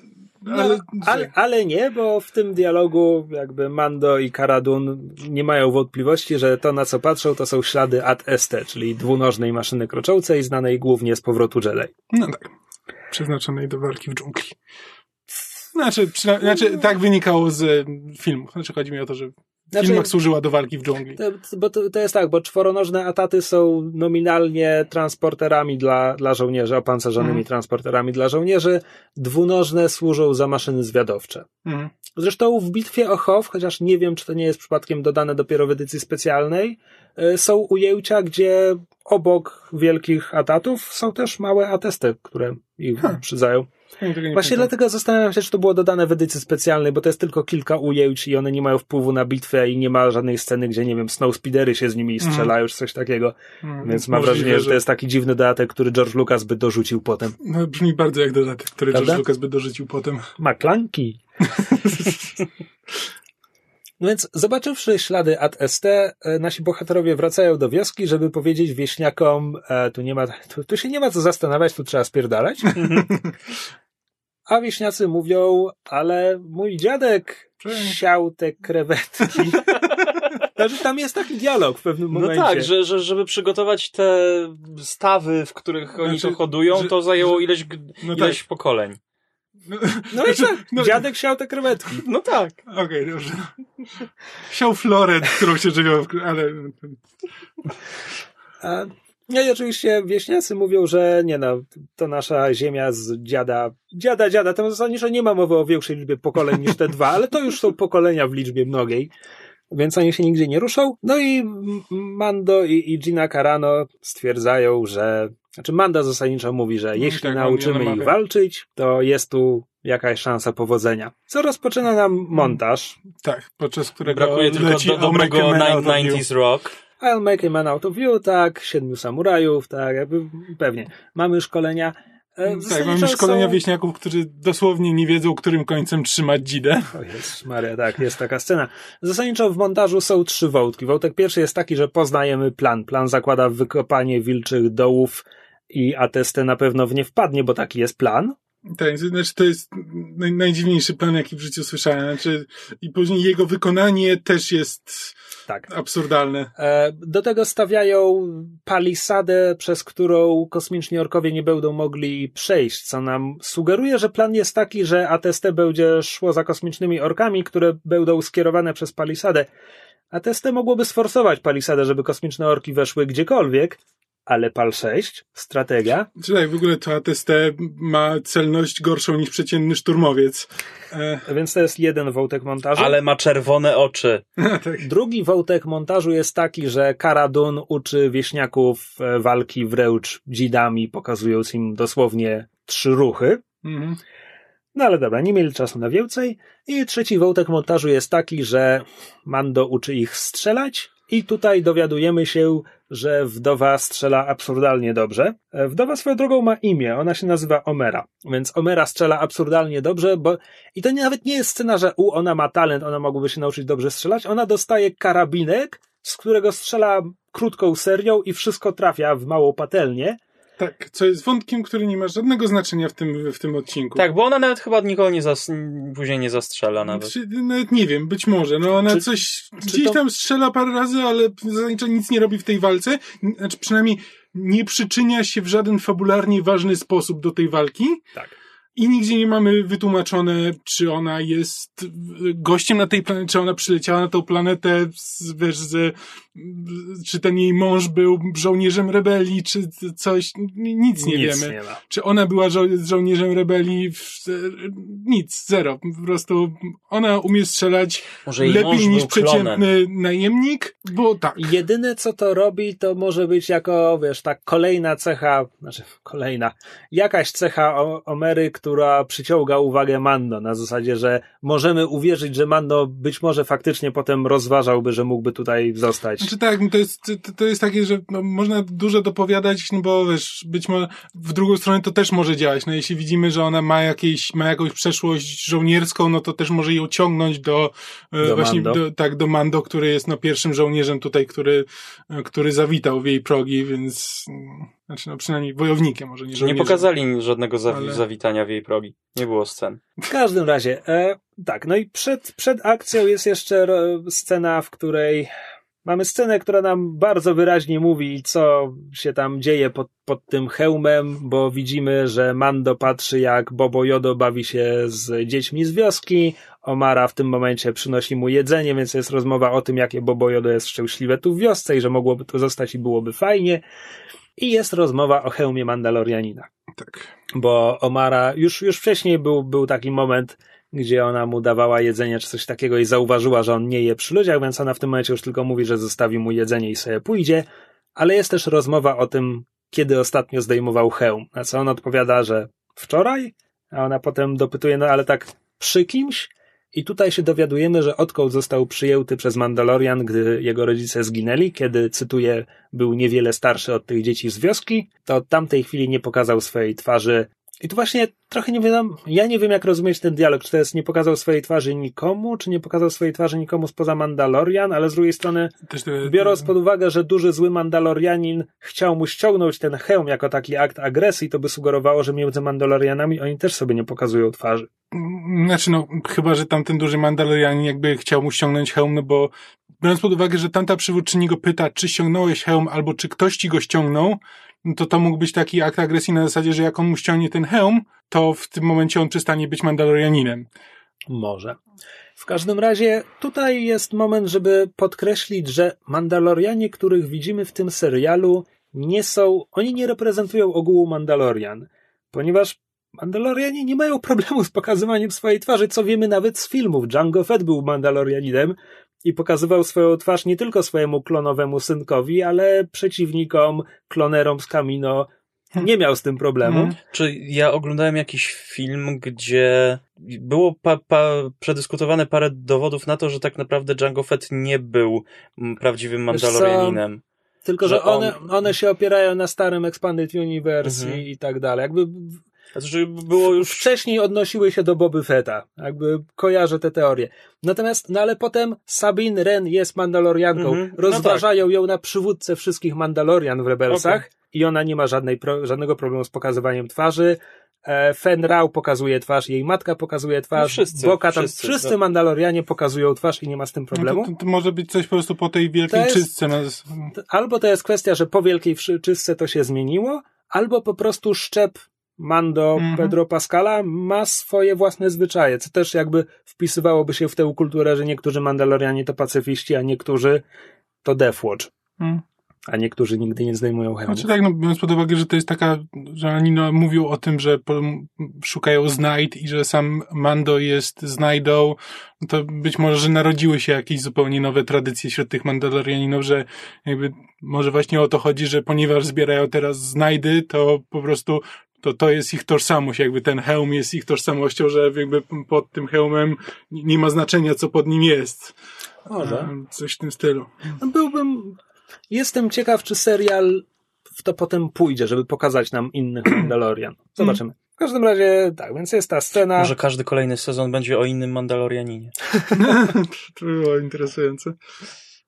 B: ale,
A: Ale, No, ale, ale nie, bo w tym dialogu jakby Mando i Karadun nie mają wątpliwości, że to na co patrzą to są ślady Ad ST, czyli dwunożnej maszyny kroczącej, znanej głównie z powrotu Jedi.
B: No tak. Przeznaczonej do walki w dżungli. Znaczy, znaczy tak wynikało z filmów. Znaczy, chodzi mi o to, że
A: Znaczy-
B: filmach służyła do walki w dżungli.
A: To, bo to, to jest tak, bo czworonożne ataty są nominalnie transporterami dla, dla żołnierzy, opancerzonymi
B: Mhm.
A: transporterami dla żołnierzy, dwunożne służą za maszyny zwiadowcze.
B: Mhm.
A: Zresztą w bitwie o Hof, chociaż nie wiem, czy to nie jest przypadkiem dodane dopiero w edycji specjalnej, y, są ujęcia, gdzie obok wielkich atatów są też małe atesty, które ich
B: Ha.
A: przydzają. Właśnie
B: pamiętam.
A: dlatego zastanawiam się, czy to było dodane w edycji specjalnej, bo to jest tylko kilka ujęć i one nie mają wpływu na bitwę i nie ma żadnej sceny, gdzie, nie wiem, snowspeedery się z nimi strzelają, czy coś takiego.
B: Mhm.
A: Więc mam
B: Możliwe,
A: wrażenie, że to jest taki dziwny dodatek, który George Lucas by dorzucił potem.
B: No, brzmi bardzo jak dodatek, który
A: Prawda?
B: George Lucas by dorzucił potem.
A: Maklanki. No więc, zobaczywszy ślady Ad ST, e, nasi bohaterowie wracają do wioski, żeby powiedzieć wieśniakom, e, tu nie ma, tu, tu się nie ma co zastanawiać, tu trzeba spierdalać. A wieśniacy mówią, ale mój dziadek
B: Cześć.
A: siał te krewetki. Znaczy, tam jest taki dialog w pewnym
C: No
A: momencie.
C: tak, że, że, żeby przygotować te stawy, w których oni
B: Znaczy,
C: to hodują,
B: że-
C: to zajęło
B: że-
C: ileś,
B: No
C: ileś pokoleń.
A: No i tak,
B: No-
A: dziadek siał te krewetki.
C: No tak.
B: Okej, dobrze. Siał florę, którą się żywią, ale...
A: A, no i oczywiście wieśniacy mówią, że nie no, to nasza ziemia z dziada, dziada, dziada, tam zasadniczo nie ma mowy o większej liczbie pokoleń niż te dwa, ale to już są pokolenia w liczbie mnogiej, więc oni się nigdzie nie ruszą. No i Mando i, i Gina Carano stwierdzają, że, znaczy Manda zasadniczo mówi, że jeśli
B: tak,
A: nauczymy ich walczyć, to jest tu jakaś szansa powodzenia. Co rozpoczyna nam montaż.
B: Tak, podczas którego
C: Brakuje tylko
B: leci
C: do, dobrego
B: American Man Out of You.
C: 90s rock.
A: I'll make a man out of you, tak, siedmiu samurajów, tak, jakby pewnie. Mamy szkolenia. E,
B: Tak, mamy szkolenia
A: są-
B: wieśniaków, którzy dosłownie nie wiedzą, którym końcem trzymać dzidę.
A: O Jezus Maria, tak, jest taka scena. Zasadniczo w montażu są trzy wątki. Wątek pierwszy jest taki, że poznajemy plan. Plan zakłada wykopanie wilczych dołów i ATST na pewno w nie wpadnie, bo taki jest plan.
B: Tak, znaczy to jest naj, najdziwniejszy plan, jaki w życiu słyszałem. Znaczy, I później jego wykonanie też jest
A: Tak.
B: absurdalne.
A: Do tego stawiają palisadę, przez którą kosmiczni orkowie nie będą mogli przejść, co nam sugeruje, że plan jest taki, że ATST będzie szło za kosmicznymi orkami, które będą skierowane przez palisadę. ATST mogłoby sforsować palisadę, żeby kosmiczne orki weszły gdziekolwiek, ale PAL 6, strategia,
B: Czy tak, w ogóle to ATST ma celność gorszą niż przeciętny szturmowiec. E,
A: więc to jest jeden wątek montażu.
C: Ale ma czerwone oczy.
B: tak.
A: Drugi wątek montażu jest taki, że Karadun uczy wieśniaków e, walki wręcz dzidami, pokazując im dosłownie trzy ruchy.
B: Mhm.
A: No ale dobra, nie mieli czasu na więcej. I trzeci wątek montażu jest taki, że Mando uczy ich strzelać, I tutaj dowiadujemy się, że wdowa strzela absurdalnie dobrze. E, wdowa swoją drogą ma imię, ona się nazywa Omera, więc Omera strzela absurdalnie dobrze, bo i to nawet nie jest scena, że u, ona ma talent, ona mogłaby się nauczyć dobrze strzelać, ona dostaje karabinek, z którego strzela krótką serią i wszystko trafia w małą patelnię.
B: Tak, co jest wątkiem, który nie ma żadnego znaczenia w tym, w tym odcinku.
C: Tak, bo ona nawet chyba nikogo nie zas później nie zastrzela nawet.
B: Czy, nawet nie wiem, być może. No ona
A: Czy-
B: coś
A: czy
B: gdzieś
A: to-
B: tam strzela parę razy, ale zasadniczo nic nie robi w tej walce. Znaczy przynajmniej nie przyczynia się w żaden fabularnie ważny sposób do tej walki.
A: Tak.
B: I nigdzie nie mamy wytłumaczone, czy ona jest gościem na tej planecie, czy ona przyleciała na tą planetę, z, wiesz, z, czy ten jej mąż był żołnierzem rebelii, czy coś. Nic nie
A: Nic
B: wiemy.
A: nie ma.
B: Czy ona była żo- żołnierzem rebelii? W, nic, zero. Po prostu ona umie strzelać
C: Może
B: lepiej niż przeciętny najemnik, bo tak.
A: Jedyne co to robi, to może być jako, wiesz, tak kolejna cecha, znaczy kolejna, jakaś cecha o- Omery, która przyciąga uwagę Mando, na zasadzie, że możemy uwierzyć, że Mando być może faktycznie potem rozważałby, że mógłby tutaj zostać.
B: Znaczy tak, to jest, to, jest takie, że no, można dużo dopowiadać, no bo wiesz, być może w drugą stronę to też może działać. No jeśli widzimy, że ona ma jakieś, ma jakąś przeszłość żołnierską, no to też może ją ciągnąć do, e,
A: Do
B: właśnie,
A: Mando.
B: do, tak, do Mando, który jest no pierwszym żołnierzem tutaj, który, e, który zawitał w jej progi, więc, mm, znaczy no przynajmniej wojownikiem, może nie
C: Nie
B: żołnierzem.
C: pokazali żadnego zawi-
B: Ale-
C: zawitania w jej progi. Nie było scen.
A: W każdym razie, e, tak, no i przed, przed akcją jest jeszcze scena, w której mamy scenę, która nam bardzo wyraźnie mówi, co się tam dzieje pod, pod tym hełmem, bo widzimy, że Mando patrzy, jak Bobo Jodo bawi się z dziećmi z wioski, Omara w tym momencie przynosi mu jedzenie, więc jest rozmowa o tym, jakie Bobo Jodo jest szczęśliwe tu w wiosce i że mogłoby tu zostać i byłoby fajnie. I jest rozmowa o hełmie Mandalorianina
B: Tak.
A: bo Omara już, już wcześniej był, był taki moment, gdzie ona mu dawała jedzenie czy coś takiego i zauważyła, że on nie je przy ludziach, więc ona w tym momencie już tylko mówi, że zostawi mu jedzenie i sobie pójdzie, ale jest też rozmowa o tym, kiedy ostatnio zdejmował hełm, na co on odpowiada, że wczoraj, a ona potem dopytuje, no ale tak przy kimś? I tutaj się dowiadujemy, że odkąd został przyjęty przez Mandalorian, gdy jego rodzice zginęli, kiedy, cytuję, był niewiele starszy od tych dzieci z wioski, to od tamtej chwili nie pokazał swojej twarzy. I tu właśnie trochę nie wiem, ja nie wiem jak rozumieć ten dialog, czy to jest nie pokazał swojej twarzy nikomu, czy nie pokazał swojej twarzy nikomu spoza Mandalorian, ale z drugiej strony biorąc pod uwagę, że duży zły Mandalorianin chciał mu ściągnąć ten hełm jako taki akt agresji, to by sugerowało, że między Mandalorianami oni też sobie nie pokazują twarzy.
B: Znaczy, no, chyba, że tamten duży Mandalorianin jakby chciał mu ściągnąć hełm, no bo biorąc pod uwagę, że tamta przywódczyni go pyta, czy ściągnąłeś hełm, albo czy ktoś ci go ściągnął, to to mógł być taki akt agresji na zasadzie, że jak on mu ściągnie ten hełm, to w tym momencie on przestanie być Mandalorianinem.
A: Może. W każdym razie tutaj jest moment, żeby podkreślić, że Mandalorianie, których widzimy w tym serialu, nie są, oni nie reprezentują ogółu Mandalorian, ponieważ Mandalorianie nie mają problemu z pokazywaniem swojej twarzy, co wiemy nawet z filmów. Django Fett był Mandalorianinem i pokazywał swoją twarz nie tylko swojemu klonowemu synkowi, ale przeciwnikom, klonerom z Kamino. Nie miał z tym problemu.
B: Mhm.
C: Czy ja oglądałem jakiś film, gdzie było pa, pa, przedyskutowane parę dowodów na to, że tak naprawdę Django Fett nie był prawdziwym? Mandalorianinem.
A: Tylko, że
C: Że on-
A: one, one się opierają na starym Expanded Universe
C: Mhm.
A: i, i tak dalej. Jakby
C: Znaczy, było już
A: wcześniej odnosiły się do Boby Fetta. Jakby kojarzę te teorie. Natomiast, no ale potem Sabine Wren jest Mandalorianką.
C: Mhm. No
A: Rozważają ją na przywódcę wszystkich Mandalorian w Rebelsach i ona nie ma żadnej pro, żadnego problemu z pokazywaniem twarzy. E, Fen Rao pokazuje twarz, jej matka pokazuje twarz,
C: No wszyscy,
A: Boka tam,
C: wszyscy,
A: wszyscy
C: tak.
A: Mandalorianie pokazują twarz i nie ma z tym problemu.
B: No to, to, to może być coś po prostu po tej wielkiej
A: jest-
B: czystce. No,
A: albo to jest kwestia, że po wielkiej czystce to się zmieniło, albo po prostu szczep Mando
B: Mhm.
A: Pedro Pascala ma swoje własne zwyczaje, co też jakby wpisywałoby się w tę kulturę, że niektórzy Mandalorianie to pacyfiści, a niektórzy to Deathwatch,
B: Mm.
A: a niektórzy nigdy nie zdejmują hełmów.
B: Znaczy tak, no biorąc pod uwagę, że to jest taka, że oni no, mówią o tym, że po, szukają znajd i że sam Mando jest znajdą, no to być może, że narodziły się jakieś zupełnie nowe tradycje wśród tych Mandalorianinów, że jakby może właśnie o to chodzi, że ponieważ zbierają teraz znajdy, to po prostu to to jest ich tożsamość, jakby ten hełm jest ich tożsamością, że jakby pod tym hełmem nie ma znaczenia, co pod nim jest.
A: Może.
B: Coś w tym stylu.
A: No byłbym... Jestem ciekaw, czy serial w to potem pójdzie, żeby pokazać nam innych Mandalorian. Zobaczymy. W każdym razie, tak, więc jest ta scena.
C: Może każdy kolejny sezon będzie o innym Mandalorianinie.
B: To by było interesujące.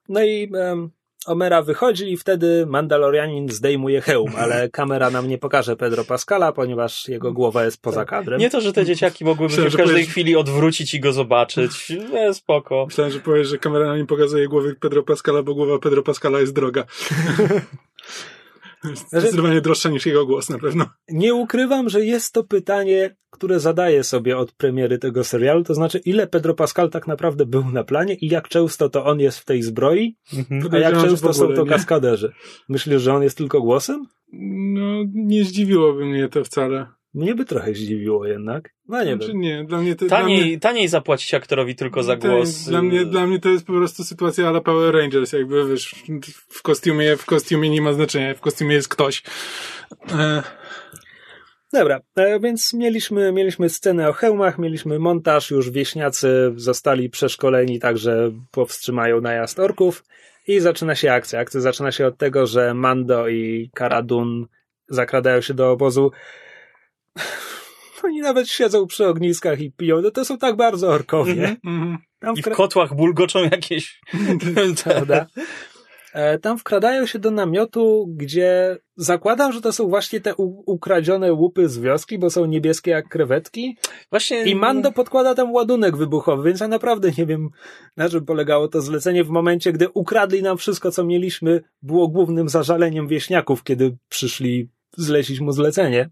A: No i em, Omera wychodzi i wtedy Mandalorianin zdejmuje hełm, ale kamera nam nie pokaże Pedro Pascala, ponieważ jego głowa jest poza kadrem.
C: Nie to, że te dzieciaki mogłyby
B: Myślałem,
C: się w każdej
B: powiesz-
C: chwili odwrócić i go zobaczyć. Nie, spoko.
B: Myślałem, że powiesz, że kamera na nim pokazuje głowy Pedro Pascala, bo głowa Pedro Pascala jest droga. Zdecydowanie droższa niż jego głos na pewno.
A: Nie ukrywam, że jest to pytanie, które zadaję sobie od premiery tego serialu, to znaczy ile Pedro Pascal tak naprawdę był na planie i jak często to on jest w tej zbroi,
C: Mhm.
A: a jak często
B: ogóle
A: są to
B: nie.
A: kaskaderzy. Myślisz, że on jest tylko głosem?
B: No, nie zdziwiłoby mnie to wcale.
A: Mnie by trochę zdziwiło jednak. No nie
B: Znaczy,
A: wiem.
B: nie, dla mnie to... dla mnie,
C: Taniej, taniej zapłacić aktorowi tylko za
B: to
C: głos.
B: Dla mnie, dla mnie to jest po prostu sytuacja ala Power Rangers, jakby wiesz, w kostiumie, w kostiumie nie ma znaczenia, w kostiumie jest ktoś. E,
A: Dobra, e, więc mieliśmy, mieliśmy scenę o hełmach, mieliśmy montaż, już wieśniacy zostali przeszkoleni tak, że powstrzymają najazd orków i zaczyna się akcja. Akcja zaczyna się od tego, że Mando i Cara Dune zakradają się do obozu. Oni nawet siedzą przy ogniskach i piją. No to są tak bardzo orkowie.
C: Mhm.
B: mhm.
C: I w kotłach bulgoczą jakieś...
A: prawda? E, Tam wkradają się do namiotu, gdzie zakładam, że to są właśnie te u- ukradzione łupy z wioski, bo są niebieskie jak krewetki.
C: Właśnie...
A: I Mando podkłada tam ładunek wybuchowy, więc ja naprawdę nie wiem, na czym polegało to zlecenie w momencie, gdy ukradli nam wszystko, co mieliśmy, było głównym zażaleniem wieśniaków, kiedy przyszli zlecić mu zlecenie.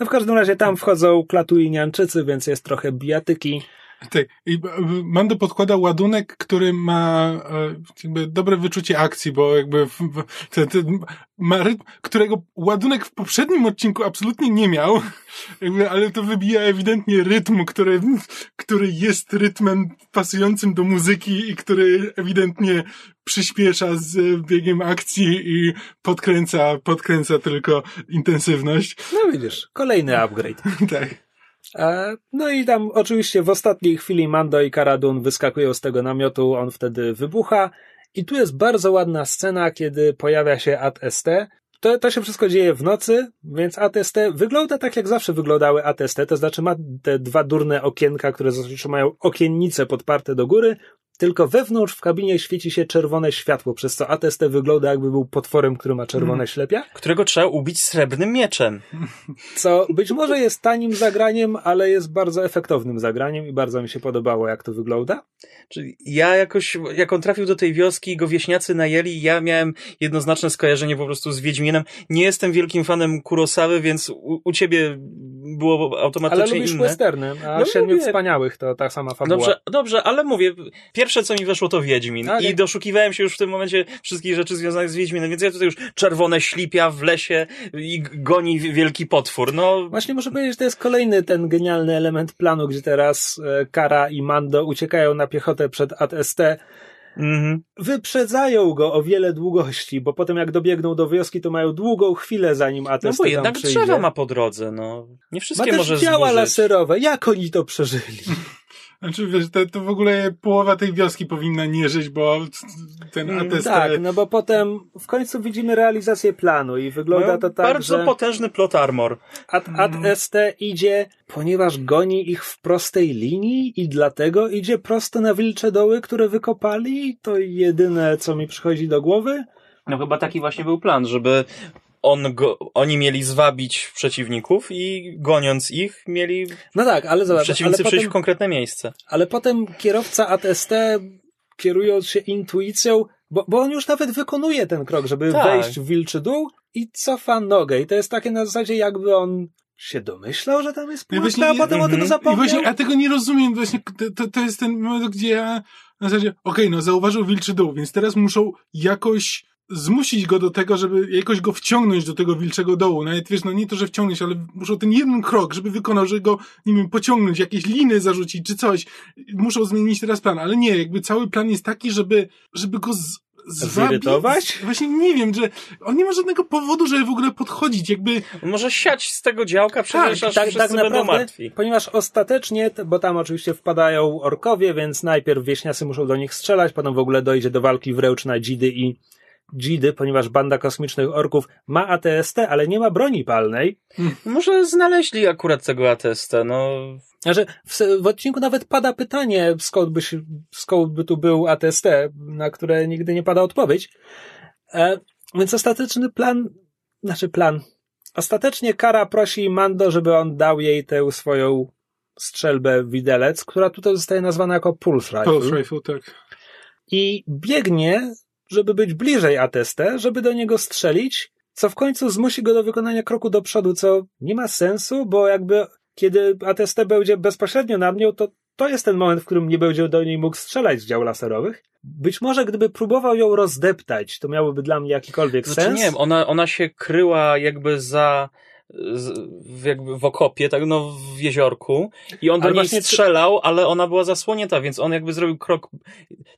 A: No w każdym razie tam wchodzą klatu i nianczycy, więc jest trochę bijatyki.
B: Tak. I e, Mando podkłada ładunek, który ma e, jakby dobre wyczucie akcji, bo jakby w, w, ma rytm, którego ładunek w poprzednim odcinku absolutnie nie miał, jakby, ale to wybija ewidentnie rytm, który, który jest rytmem pasującym do muzyki i który ewidentnie przyspiesza z biegiem akcji i podkręca, podkręca tylko intensywność.
A: No widzisz, kolejny upgrade.
B: tak.
A: E, No i tam oczywiście w ostatniej chwili Mando i Karadun wyskakują z tego namiotu, on wtedy wybucha. I tu jest bardzo ładna scena, kiedy pojawia się AT-ST. To, to się wszystko dzieje w nocy, więc AT-ST wygląda tak, jak zawsze wyglądały AT-ST, to znaczy ma te dwa durne okienka, które zazwyczaj mają okiennice podparte do góry, tylko wewnątrz w kabinie świeci się czerwone światło, przez co AT-ST wygląda jakby był potworem, który ma czerwone ślepia.
C: Którego trzeba ubić srebrnym mieczem.
A: Co być może jest tanim zagraniem, ale jest bardzo efektownym zagraniem i bardzo mi się podobało, jak to wygląda.
C: Czyli ja jakoś, jak on trafił do tej wioski i go wieśniacy najęli, ja miałem jednoznaczne skojarzenie po prostu z Wiedźminem. Nie jestem wielkim fanem Kurosawy, więc u, u ciebie było
A: Ale
C: automatycznie
A: lubisz
C: inne.
A: westerny, a
C: No
A: Siedmiu. Wspaniałych to ta sama fabuła.
C: Dobrze, dobrze, ale mówię, pierwsze co mi weszło to Wiedźmin i doszukiwałem się już w tym momencie wszystkich rzeczy związanych z Wiedźminem, więc ja tutaj już czerwone ślipia w lesie i goni wielki potwór, no
A: Właśnie muszę powiedzieć, że to jest kolejny ten genialny element planu, gdzie teraz e, Kara i Mando uciekają na piechotę przed AT-ST.
C: mhm.
A: Wyprzedzają go o wiele długości, bo potem jak dobiegną do wioski, to mają długą chwilę, zanim AT-ST
C: no bo jednak
A: przyjdzie.
C: drzewa ma po drodze, no. Nie
A: Ma
C: wszystkie
A: też
C: może
A: działa
C: zburzyć.
A: laserowe. Jak oni to przeżyli?
B: Znaczy, wiesz, to, to w ogóle połowa tej wioski powinna nie żyć, bo ten
C: Mm,
B: ATST...
A: Tak, no bo potem w końcu widzimy realizację planu i wygląda
C: Mają
A: to tak,
C: bardzo
A: że
C: potężny plot armor.
A: Ad, AT-ST idzie, ponieważ goni ich w prostej linii i dlatego idzie prosto na wilcze doły, które wykopali. To jedyne, co mi przychodzi do głowy.
C: No chyba taki właśnie był plan, żeby on go, oni mieli zwabić przeciwników i goniąc ich mieli
A: No tak, ale zobacz, ale
C: przeciwnicy przyjść
A: potem,
C: w konkretne miejsce.
A: ale potem kierowca AT-ST kierując się intuicją, bo, bo on już nawet wykonuje ten krok, żeby
C: Tak.
A: wejść w wilczy dół i cofa nogę. I to jest takie na zasadzie, jakby on się domyślał, że tam jest pułapka, a potem o
C: mhm.
A: tym
B: I
A: zapomniał.
B: właśnie, ja tego nie rozumiem, właśnie, to, to, to jest ten moment, gdzie ja na zasadzie, okej, no zauważył wilczy dół, więc teraz muszą jakoś zmusić go do tego, żeby jakoś go wciągnąć do tego wilczego dołu. Nawet wiesz, no nie to, że wciągnąć, ale muszą ten jeden krok, żeby wykonał, żeby go, nie wiem, pociągnąć, jakieś liny zarzucić czy coś. Muszą zmienić teraz plan, ale nie, jakby cały plan jest taki, żeby, żeby go z,
A: zirytować?
B: Właśnie nie wiem, że on nie ma żadnego powodu, żeby w ogóle podchodzić, jakby...
C: Może siać z tego działka, przecież
A: tak,
C: aż
A: tak, tak naprawdę,
C: martwi.
A: ponieważ ostatecznie, bo tam oczywiście wpadają orkowie, więc najpierw wieśniacy muszą do nich strzelać, potem w ogóle dojdzie do walki wręcz na dzidy i dzidy, ponieważ banda kosmicznych orków ma ATST, ale nie ma broni palnej.
C: Może znaleźli akurat tego ATST, no...
A: Znaczy, w, w odcinku nawet pada pytanie, skąd by, się, skąd by tu był ATST, na które nigdy nie pada odpowiedź. E, więc ostateczny plan, znaczy plan, ostatecznie Kara prosi Mando, żeby on dał jej tę swoją strzelbę widelec, która tutaj zostaje nazwana jako Pulse Rifle.
B: Pulse Rifle, tak.
A: I biegnie, żeby być bliżej ATST, żeby do niego strzelić, co w końcu zmusi go do wykonania kroku do przodu, co nie ma sensu, bo jakby kiedy ATST będzie bezpośrednio nad nią, to to jest ten moment, w którym nie będzie do niej mógł strzelać z dział laserowych. Być może gdyby próbował ją rozdeptać, to miałoby dla mnie jakikolwiek
C: Znaczy,
A: sens.
C: nie wiem, ona, ona się kryła jakby za jakby w okopie, tak no w jeziorku i on do
A: Ale
C: niej
A: właśnie
C: strzelał, ale ona była zasłonięta, więc on jakby zrobił krok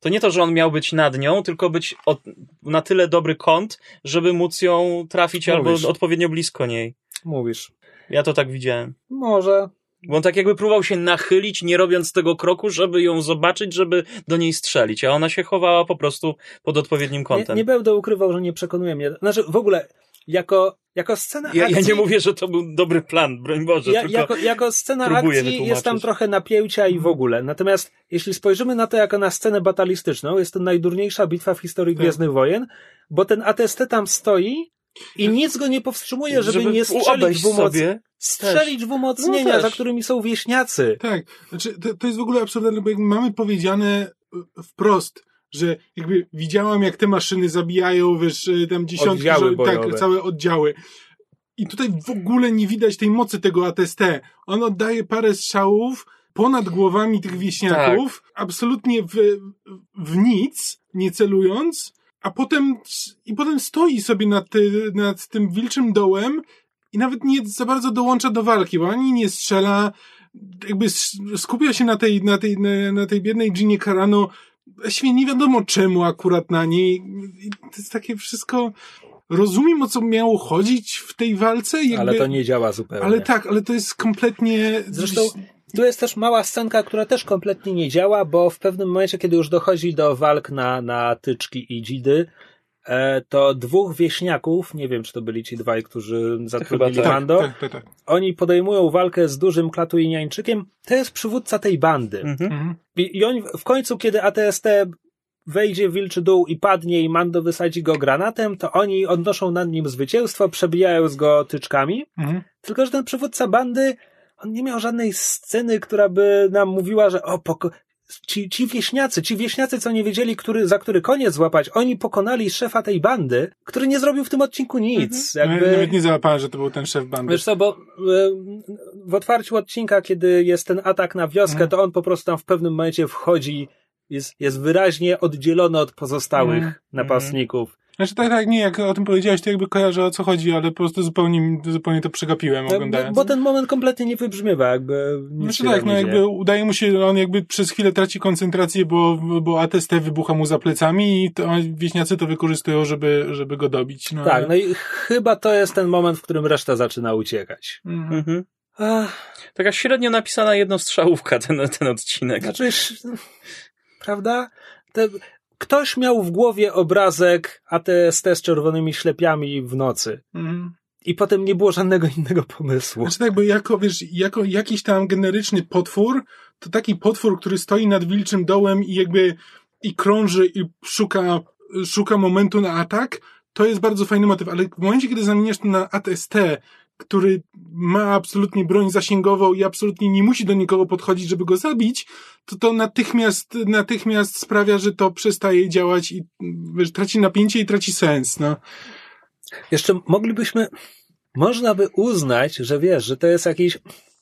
C: to nie to, że on miał być nad nią, tylko być od, na tyle dobry kąt, żeby móc ją trafić
A: Mówisz.
C: albo odpowiednio blisko niej.
A: Mówisz.
C: Ja to tak widziałem.
A: Może.
C: Bo on tak jakby próbował się nachylić, nie robiąc tego kroku, żeby ją zobaczyć, żeby do niej strzelić, a ona się chowała po prostu pod odpowiednim
A: Nie,
C: kątem.
A: nie będę ukrywał, że nie przekonuje mnie. Znaczy, w ogóle, jako, jako scena
C: ja, ja
A: akcji...
C: nie mówię, że to był dobry plan, broń Boże,
A: Ja,
C: tylko
A: jako, jako scena akcji jest tam trochę napięcia i w ogóle. Natomiast jeśli spojrzymy na to jako na scenę batalistyczną, jest to najdurniejsza bitwa w historii
B: Tak.
A: Gwiezdnych Wojen, bo ten ATST tam stoi i nic go nie powstrzymuje, żeby, nie strzelić w, umoc...
C: sobie.
A: strzelić w umocnienia,
C: No
A: za którymi są wieśniacy.
B: Tak, znaczy to, to jest w ogóle absurdalne, bo jakby mamy powiedziane wprost, że jakby widziałam, jak te maszyny zabijają, wiesz, e, tam dziesiątki,
A: Oddziały
B: że, tak, całe oddziały. I tutaj w ogóle nie widać tej mocy tego ATST. On oddaje parę strzałów ponad głowami tych wieśniaków,
C: Tak.
B: absolutnie w, w nic, nie celując, a potem, i potem stoi sobie nad, ty, nad tym wilczym dołem i nawet nie za bardzo dołącza do walki, bo ani nie strzela, jakby skupia się na tej, na tej, na, na tej biednej Ginie Carano, właściwie nie wiadomo czemu akurat na niej. I to jest takie wszystko, rozumiem o co miało chodzić w tej walce, jakby,
A: Ale to nie działa zupełnie.
B: ale tak, ale to jest kompletnie...
A: Zresztą tu jest też mała scenka, która też kompletnie nie działa, bo w pewnym momencie, kiedy już dochodzi do walk na, na tyczki i dzidy, to dwóch wieśniaków, nie wiem czy to byli ci dwaj, którzy zatrudnili
C: tak.
A: Mando,
B: Tak, tak, tak.
A: oni podejmują walkę z dużym klatuiniańczykiem, to jest przywódca tej bandy.
C: Mhm.
B: Mhm.
A: I, I oni w końcu, kiedy ATST wejdzie w wilczy dół i padnie i Mando wysadzi go granatem, to oni odnoszą nad nim zwycięstwo, przebijając go tyczkami.
B: Mhm.
A: Tylko, że ten przywódca bandy, on nie miał żadnej sceny, która by nam mówiła, że o, poko- ci, ci wieśniacy, ci wieśniacy, co nie wiedzieli, który, za który koniec złapać, oni pokonali szefa tej bandy, który nie zrobił w tym odcinku nic.
B: Mhm.
A: Jakby...
B: Nawet nie załapałem, że to był ten szef bandy.
A: Wiesz co, bo e, w otwarciu odcinka, kiedy jest ten atak na wioskę,
B: Mhm.
A: to on po prostu tam w pewnym momencie wchodzi, jest, jest wyraźnie oddzielony od pozostałych
B: Mhm.
A: napastników.
B: Znaczy tak, tak, nie, jak o tym powiedziałeś, to jakby kojarzę o co chodzi, ale po prostu zupełnie, zupełnie to przegapiłem
A: Bo,
B: oglądając.
A: bo ten moment kompletnie nie wybrzmiewa, jakby nic
B: Znaczy tak, no jakby
A: dzieje.
B: udaje mu się, on jakby przez chwilę traci koncentrację, bo, bo ATST wybucha mu za plecami i to, wieśniacy to wykorzystują, żeby, żeby go dobić. No,
A: Tak,
B: ale-
A: no i chyba to jest ten moment, w którym reszta zaczyna uciekać.
B: Mhm.
C: Mhm.
A: Ach,
C: Taka średnio napisana jednostrzałówka ten, ten odcinek.
A: znaczy, prawda? Te, ktoś miał w głowie obrazek ATST z czerwonymi ślepiami w nocy.
B: Mhm.
A: I potem nie było żadnego innego pomysłu.
B: Znaczy tak, bo jako, wiesz, jako jakiś tam generyczny potwór, to taki potwór, który stoi nad wilczym dołem i jakby i krąży i szuka, szuka momentu na atak, to jest bardzo fajny motyw, ale w momencie, kiedy zamieniasz to na ATST, który ma absolutnie broń zasięgową i absolutnie nie musi do nikogo podchodzić, żeby go zabić, to to natychmiast, natychmiast sprawia, że to przestaje działać i wiesz, traci napięcie i traci sens, no.
A: Jeszcze moglibyśmy, można by uznać, że wiesz, że to jest jakiś,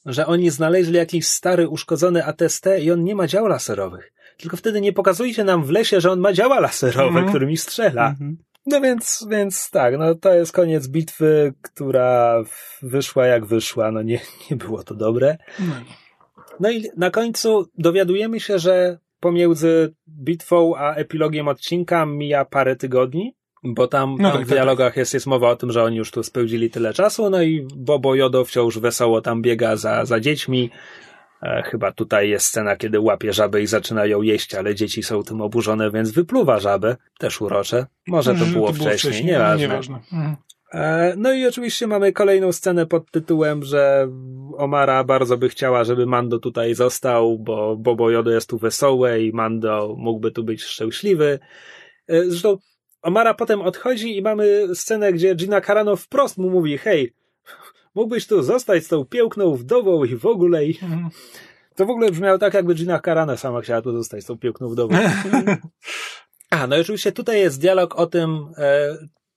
A: że oni znaleźli jakiś stary, uszkodzony ATST i on nie ma dział laserowych. Tylko wtedy nie pokazujcie nam w lesie, że on ma działa laserowe,
B: Mhm.
A: którymi strzela.
C: Mhm.
A: No więc, więc tak, no to jest koniec bitwy, która wyszła jak wyszła, no nie, nie było to dobre.
B: no.
A: No i na końcu dowiadujemy się, że pomiędzy bitwą a epilogiem odcinka mija parę tygodni, bo tam,
B: No
A: tam
B: tak,
A: w
B: tak,
A: dialogach jest, jest mowa o tym, że oni już tu spełdzili tyle czasu, no i Bobo Jodo wciąż wesoło tam biega za, za dziećmi. E, chyba tutaj jest scena, kiedy łapie żabę i zaczyna ją jeść, ale dzieci są tym oburzone, więc wypluwa żabę. Też urocze. Może to
B: Że
A: było wcześniej, nieważne.
B: nieważne. Mhm.
A: E, No i oczywiście mamy kolejną scenę pod tytułem, że Omara bardzo by chciała, żeby Mando tutaj został, bo Bobo Jodo jest tu wesołe i Mando mógłby tu być szczęśliwy. E, Zresztą Omara potem odchodzi i mamy scenę, gdzie Gina Carano wprost mu mówi, hej, mógłbyś tu zostać z tą piękną wdową i w ogóle. I...
B: Mhm.
A: To w ogóle brzmiało tak, jakby Gina Carano sama chciała tu zostać z tą piękną wdową. A, no i oczywiście tutaj jest dialog o tym, e,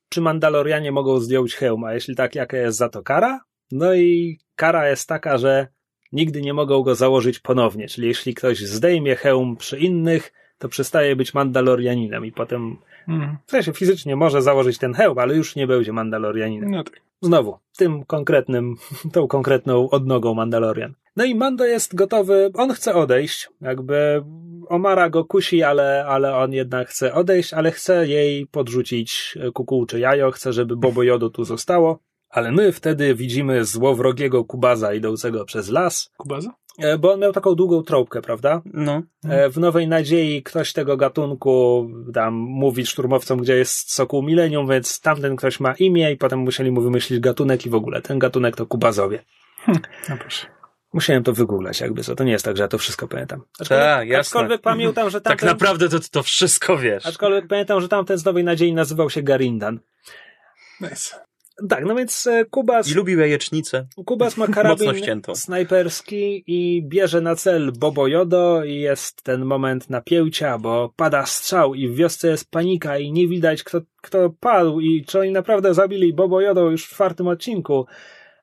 A: czy Mandalorianie mogą zdjąć hełm, a jeśli tak, jaka jest za to kara? No i kara jest taka, że nigdy nie mogą go założyć ponownie, czyli jeśli ktoś zdejmie hełm przy innych, to przestaje być Mandalorianinem i potem,
B: Mhm.
A: w sensie fizycznie może założyć ten hełm, ale już nie będzie Mandalorianinem.
B: No tak.
A: Znowu, tym konkretnym, tą konkretną odnogą Mandalorian. No i Mando jest gotowy, on chce odejść, jakby Omara go kusi, ale, ale on jednak chce odejść, ale chce jej podrzucić kukułcze jajo, chce, żeby Bobo Jodo tu zostało. Ale my wtedy widzimy złowrogiego Kubaza idącego przez las,
B: Kubaza?
A: e, bo on miał taką długą trąbkę, prawda?
C: No.
A: E, W Nowej Nadziei ktoś tego gatunku tam mówi szturmowcom, gdzie jest sokół milenium, więc tamten ktoś ma imię i potem musieli mu wymyślić gatunek i w ogóle. Ten gatunek to Kubazowie.
B: No proszę.
A: Musiałem to wygooglać jakby co. To nie jest tak, że ja to wszystko pamiętam.
C: Tak, jasne.
A: Aczkolwiek pamiętam, że
C: Tak
A: tamten,
C: naprawdę to, to wszystko wiesz.
A: aczkolwiek pamiętam, że tamten z Nowej Nadziei nazywał się Garindan.
B: Nice.
A: Tak, no więc e, Kubas,
C: I lubił jajecznicę.
A: Kubas ma karabin snajperski i bierze na cel Bobo Jodo i jest ten moment napięcia, bo pada strzał i w wiosce jest panika i nie widać kto, kto padł i czy oni naprawdę zabili Bobo Jodo już w czwartym odcinku.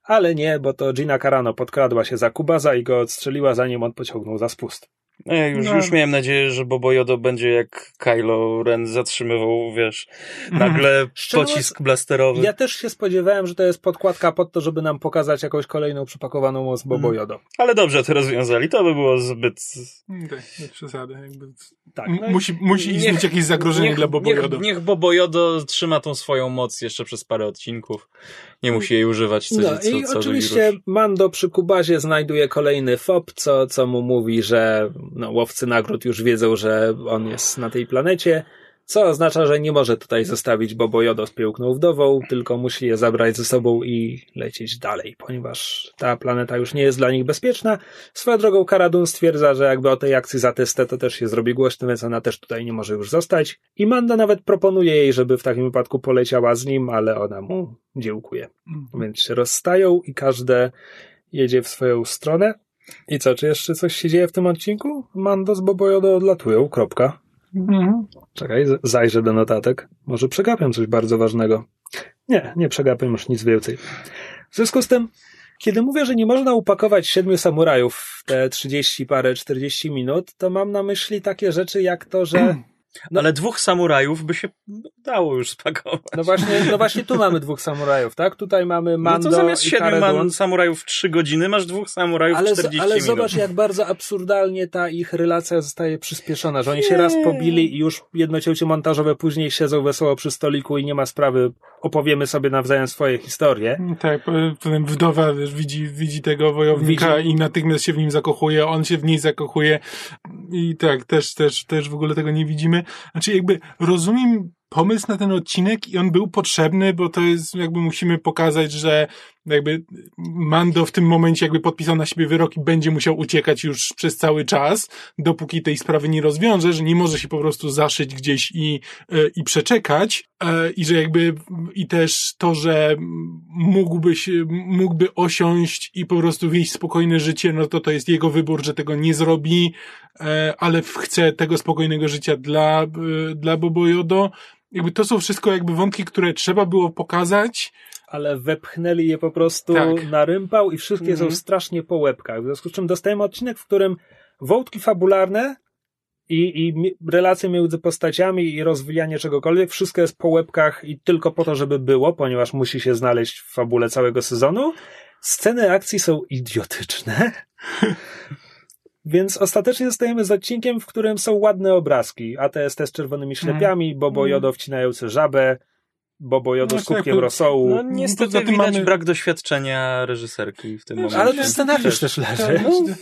A: Ale nie, bo to Gina Carano podkradła się za Kubaza i go odstrzeliła zanim on pociągnął za spust.
C: No, ja już,
B: No.
C: już miałem nadzieję, że Bobo Jodo będzie jak Kylo Ren zatrzymywał, wiesz, nagle
A: Szczerze
C: pocisk blasterowy.
A: Ja też się spodziewałem, że to jest podkładka pod to, żeby nam pokazać jakąś kolejną przypakowaną moc Bobo Jodo.
C: Ale dobrze to rozwiązali. To by było zbyt...
B: Mm, Tak, bez przesady. Jakby.
A: Tak, no
B: musi, musi istnieć jakieś zagrożenie
C: niech,
B: dla Bobo
C: niech,
B: Jodo.
C: niech Bobo Jodo trzyma tą swoją moc jeszcze przez parę odcinków. Nie musi jej używać co,
A: No
C: co,
A: i
C: co
A: oczywiście Mando przy Kubazie znajduje kolejny FOB, co, co mu mówi, że no, łowcy nagród już wiedzą, że on jest na tej planecie, co oznacza, że nie może tutaj zostawić Bobo Jodo z piękną wdową, tylko musi je zabrać ze sobą i lecieć dalej, ponieważ ta planeta już nie jest dla nich bezpieczna. Swoją drogą Karadun stwierdza, że jakby o tej akcji za testę to też się zrobi głośno, więc ona też tutaj nie może już zostać. I Mando nawet proponuje jej, żeby w takim wypadku poleciała z nim, ale ona mu dziełkuje. Więc się rozstają i każde jedzie w swoją stronę. I co, czy jeszcze coś się dzieje w tym odcinku? Mando z Bobojodo odlatują, kropka.
B: Mhm.
A: Czekaj, zajrzę do notatek. Może przegapiam coś bardzo ważnego. Nie, nie przegapiam już nic więcej. W związku z tym, kiedy mówię, że nie można upakować siedmiu samurajów w te 30 parę, 40 minut, to mam na myśli takie rzeczy jak to, że no-
C: Ale dwóch samurajów by się dało już spakować.
A: no właśnie, no właśnie tu mamy dwóch samurajów, tak? Tutaj mamy Mando
C: no to zamiast siedmiu man, samurajów trzy godziny, masz dwóch samurajów
A: Ale,
C: 40
A: ale
C: minut.
A: zobacz, jak bardzo absurdalnie ta ich relacja zostaje przyspieszona, że oni się raz pobili i już jednocięcie montażowe później siedzą wesoło przy stoliku i nie ma sprawy, opowiemy sobie nawzajem swoje historie.
B: Tak, po- potem wdowa widzi, widzi tego wojownika
A: Widzi.
B: i natychmiast się w nim zakochuje, on się w niej zakochuje i tak, też, też, też w ogóle tego nie widzimy. Znaczy jakby rozumiem pomysł na ten odcinek i on był potrzebny, bo to jest jakby musimy pokazać, że jakby Mando w tym momencie jakby podpisał na siebie wyrok i będzie musiał uciekać już przez cały czas, dopóki tej sprawy nie rozwiąże, że nie może się po prostu zaszyć gdzieś i, e, i przeczekać e, i że jakby i też to, że mógłby się, mógłby osiąść i po prostu wieść spokojne życie, no to to jest jego wybór, że tego nie zrobi, e, ale chce tego spokojnego życia dla, dla Bobo Jodo. Jakby to są wszystko jakby wątki, które trzeba było pokazać,
A: Ale wepchnęli je po prostu
B: Tak.
A: na rympał i wszystkie
C: Mhm.
A: są strasznie po łebkach. W związku z czym dostajemy odcinek, w którym wątki fabularne i, i relacje między postaciami i rozwijanie czegokolwiek, wszystko jest po łebkach i tylko po to, żeby było, ponieważ musi się znaleźć w fabule całego sezonu. Sceny akcji są idiotyczne. Więc ostatecznie zostajemy z odcinkiem, w którym są ładne obrazki. ATST z czerwonymi ślepiami, Bobo
B: Mm.
A: Jodo wcinający żabę, Bobo Jodo
B: No,
A: z kubkiem
B: tak,
A: rosołu.
C: No niestety
B: tym
C: widać
B: mamy-
C: brak doświadczenia reżyserki w tym momencie.
A: Ale to scenariusz też
B: Tak,
A: leży.
B: czy,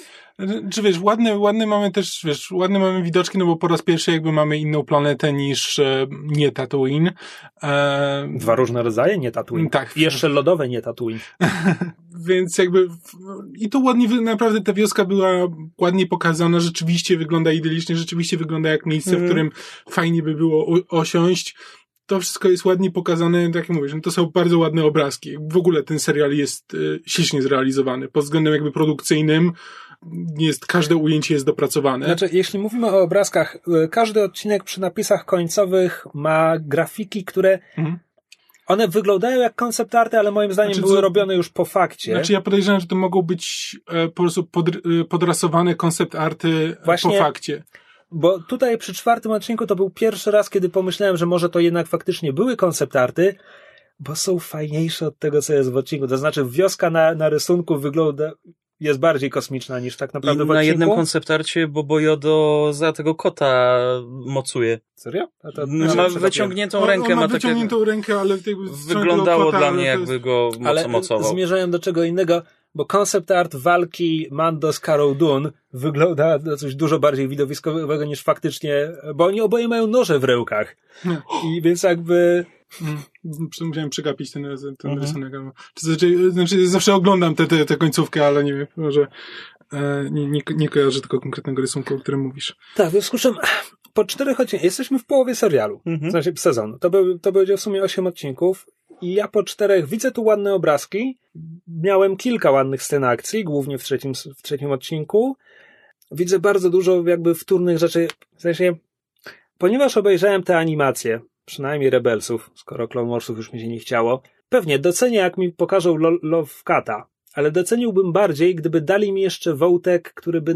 B: czy wiesz, ładne, ładne mamy też, wiesz, ładne mamy widoczki, no bo po raz pierwszy jakby mamy inną planetę niż e, nie Tatooine. E,
A: Dwa różne rodzaje, nie Tatooine.
B: Tak.
A: I jeszcze lodowe, nie Tatooine.
B: Więc jakby i tu ładnie, naprawdę ta wioska była ładnie pokazana, rzeczywiście wygląda idylicznie, rzeczywiście wygląda jak miejsce, w
C: Mhm.
B: którym fajnie by było osiąść. To wszystko jest ładnie pokazane, tak jak mówisz, no to są bardzo ładne obrazki. W ogóle ten serial jest y, ślicznie zrealizowany. Pod względem jakby produkcyjnym jest, każde ujęcie jest dopracowane.
A: Znaczy, jeśli mówimy o obrazkach, y, każdy odcinek przy napisach końcowych ma grafiki, które
B: Mhm.
A: one wyglądają jak koncept arty, ale moim zdaniem
B: Znaczy,
A: były robione już po fakcie.
B: Znaczy ja podejrzewam, że to mogą być e, po prostu pod, e, podrasowane koncept arty e,
A: Właśnie-
B: po fakcie.
A: Bo tutaj przy czwartym odcinku to był pierwszy raz, kiedy pomyślałem, że może to jednak faktycznie były koncept arty, bo są fajniejsze od tego, co jest w odcinku. To znaczy, wioska na, na rysunku wygląda, jest bardziej kosmiczna niż tak
C: I
A: naprawdę w
C: na
A: odcinku.
C: jednym konceptarcie Bobo Jodo za tego kota mocuje.
A: Serio? A to,
C: Ma
A: przegapiłem.
C: wyciągniętą rękę,
B: on ma
C: ma takie...
B: wyciągniętą rękę, ale jakby
C: Wyglądało
B: kota,
C: dla
B: ale
C: mnie
B: jest-
C: jakby go
A: Ale
C: moco mocował.
A: zmierzałem do czego innego, bo koncept art walki Mando z Carol Dune wygląda na coś dużo bardziej widowiskowego niż faktycznie, bo oni oboje mają noże w rękach.
B: Nie.
A: I więc jakby
B: Musiałem przegapić ten, ten
C: Mhm.
B: rysunek. znaczy, znaczy, zawsze oglądam tę te, te końcówkę, ale nie wiem, może e, nie, nie, nie kojarzę tego konkretnego rysunku, o którym mówisz.
A: Tak, w związku z czym po czterech odcinkach, jesteśmy w połowie serialu,
C: Mhm.
A: w sensie sezonu. To, był, to będzie w sumie osiem odcinków i ja po czterech widzę tu ładne obrazki. Miałem kilka ładnych scen akcji, głównie w trzecim, w trzecim odcinku. Widzę bardzo dużo jakby wtórnych rzeczy, w sensie, ponieważ obejrzałem te animacje, przynajmniej Rebelsów, skoro Clone Warsów już mi się nie chciało, pewnie docenię jak mi pokażą Lo- Love Cata, ale doceniłbym bardziej, gdyby dali mi jeszcze wątek, który by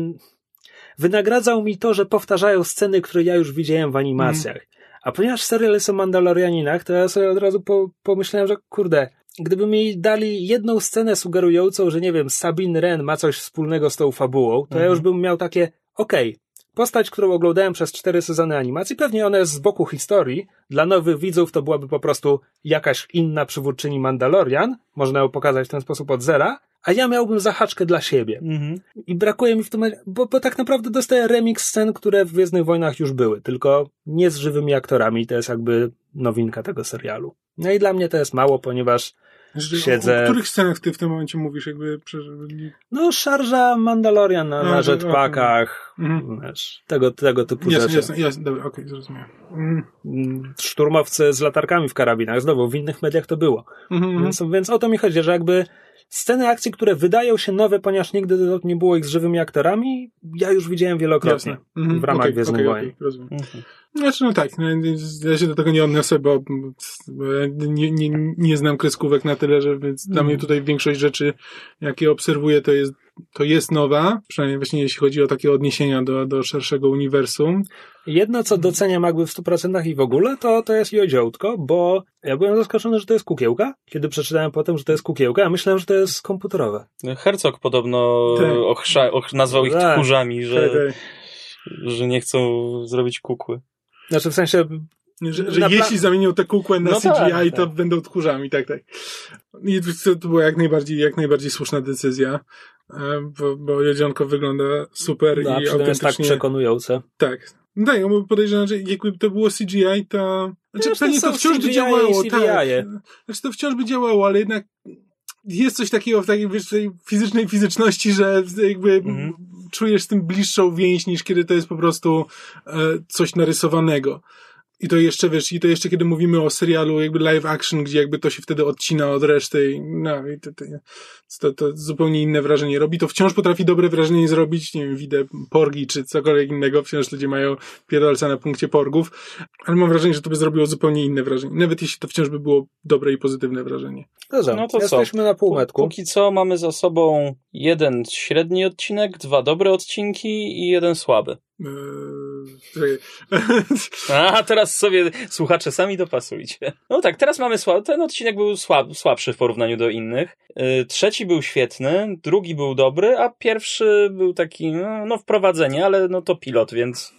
A: wynagradzał mi to, że powtarzają sceny, które ja już widziałem w animacjach. A ponieważ serial jest o Mandalorianinach, to ja sobie od razu po, pomyślałem, że kurde, gdyby mi dali jedną scenę sugerującą, że nie wiem, Sabine Wren ma coś wspólnego z tą fabułą, to ja
C: Mhm.
A: już bym miał takie, okej, postać, którą oglądałem przez cztery sezony animacji, pewnie ona jest z boku historii, dla nowych widzów to byłaby po prostu jakaś inna przywódczyni Mandalorian, można ją pokazać w ten sposób od zera, a ja miałbym zahaczkę dla siebie.
C: Mhm.
A: I brakuje mi w tym, bo, bo tak naprawdę dostaję remix scen, które w Gwiezdnych Wojnach już były, tylko nie z żywymi aktorami. To jest jakby nowinka tego serialu. No i dla mnie to jest mało, ponieważ Siedzę-
B: O, o których scenach ty w tym momencie mówisz? Jakby,
A: no szarża Mandalorian na,
B: No,
A: na jetpackach,
B: Mhm.
A: wiesz, tego, tego typu
B: Jasne,
A: rzeczy.
B: jasne, jasne, dobra, okej, zrozumiałem. Mm,
A: Mm, Szturmowcy z latarkami w karabinach, znowu w innych mediach to było.
B: mhm,
A: Więc, więc o to mi chodzi, że jakby sceny akcji, które wydają się nowe, ponieważ nigdy nie było ich z żywymi aktorami, ja już widziałem wielokrotnie.
B: Mhm,
A: w ramach
B: okej,
A: Gwiezdnych Wojen.
B: okej, rozumiem.
C: Mhm.
B: Znaczy, no tak, no, ja się do tego nie odniosę, bo, nie, nie, nie znam kreskówek na tyle, że więc dla
A: Mhm.
B: mnie tutaj większość rzeczy, jakie obserwuję, to jest, to jest nowa, przynajmniej właśnie jeśli chodzi o takie odniesienia do, do szerszego uniwersum.
A: Jedno, co doceniam jakby w 100% i w ogóle, to, to jest Jodziołtko, bo ja byłem zaskoczony, że to jest kukiełka, kiedy przeczytałem potem, że to jest kukiełka, a myślałem, że to jest komputerowe.
C: Herzog podobno
B: Tak.
C: ochrza, och, nazwał ich
A: Tak.
C: tchórzami, że,
B: Tak, tak.
C: że nie chcą zrobić kukły.
A: Znaczy w sensie,
B: Że, że jeśli zamienią te kukłę na
C: No
B: CGI,
C: tak,
B: to
A: tak.
B: będą tchórzami, tak, tak. I to, to była jak najbardziej, jak najbardziej słuszna decyzja, bo, bo Jodzionko wygląda super
A: no,
B: i
A: tym jest tak
B: autentycznie...
A: przekonujące.
B: Tak. No tak, bo podejrzewam, że jakby to było CGI, to... Znaczy
A: to
B: pewnie to
A: są
B: wciąż by
A: CGI
B: działało,
A: i
B: tak. Znaczy to wciąż by działało, ale jednak jest coś takiego w takiej, wiesz, fizycznej fizyczności, że jakby
C: Mhm.
B: czujesz z tym bliższą więź niż kiedy to jest po prostu e, coś narysowanego. I to jeszcze, wiesz, i to jeszcze kiedy mówimy o serialu jakby live action, gdzie jakby to się wtedy odcina od reszty, i, no i to, to, to, to zupełnie inne wrażenie robi. To wciąż potrafi dobre wrażenie zrobić, nie wiem, widzę porgi czy cokolwiek innego, wciąż ludzie mają pierdolca na punkcie porgów, ale mam wrażenie, że to by zrobiło zupełnie inne wrażenie. Nawet jeśli to wciąż by było dobre i pozytywne wrażenie.
A: Dobrze,
C: No to co?
A: jesteśmy na półmetku.
C: Póki co mamy za sobą jeden średni odcinek, dwa dobre odcinki i jeden słaby.
B: Eee,
C: A, teraz sobie słuchacze sami dopasujcie. No tak, teraz mamy słab... Ten odcinek był słab... słabszy w porównaniu do innych. Yy, trzeci był świetny, drugi był dobry, a pierwszy był taki, no, no wprowadzenie, ale no to pilot, więc...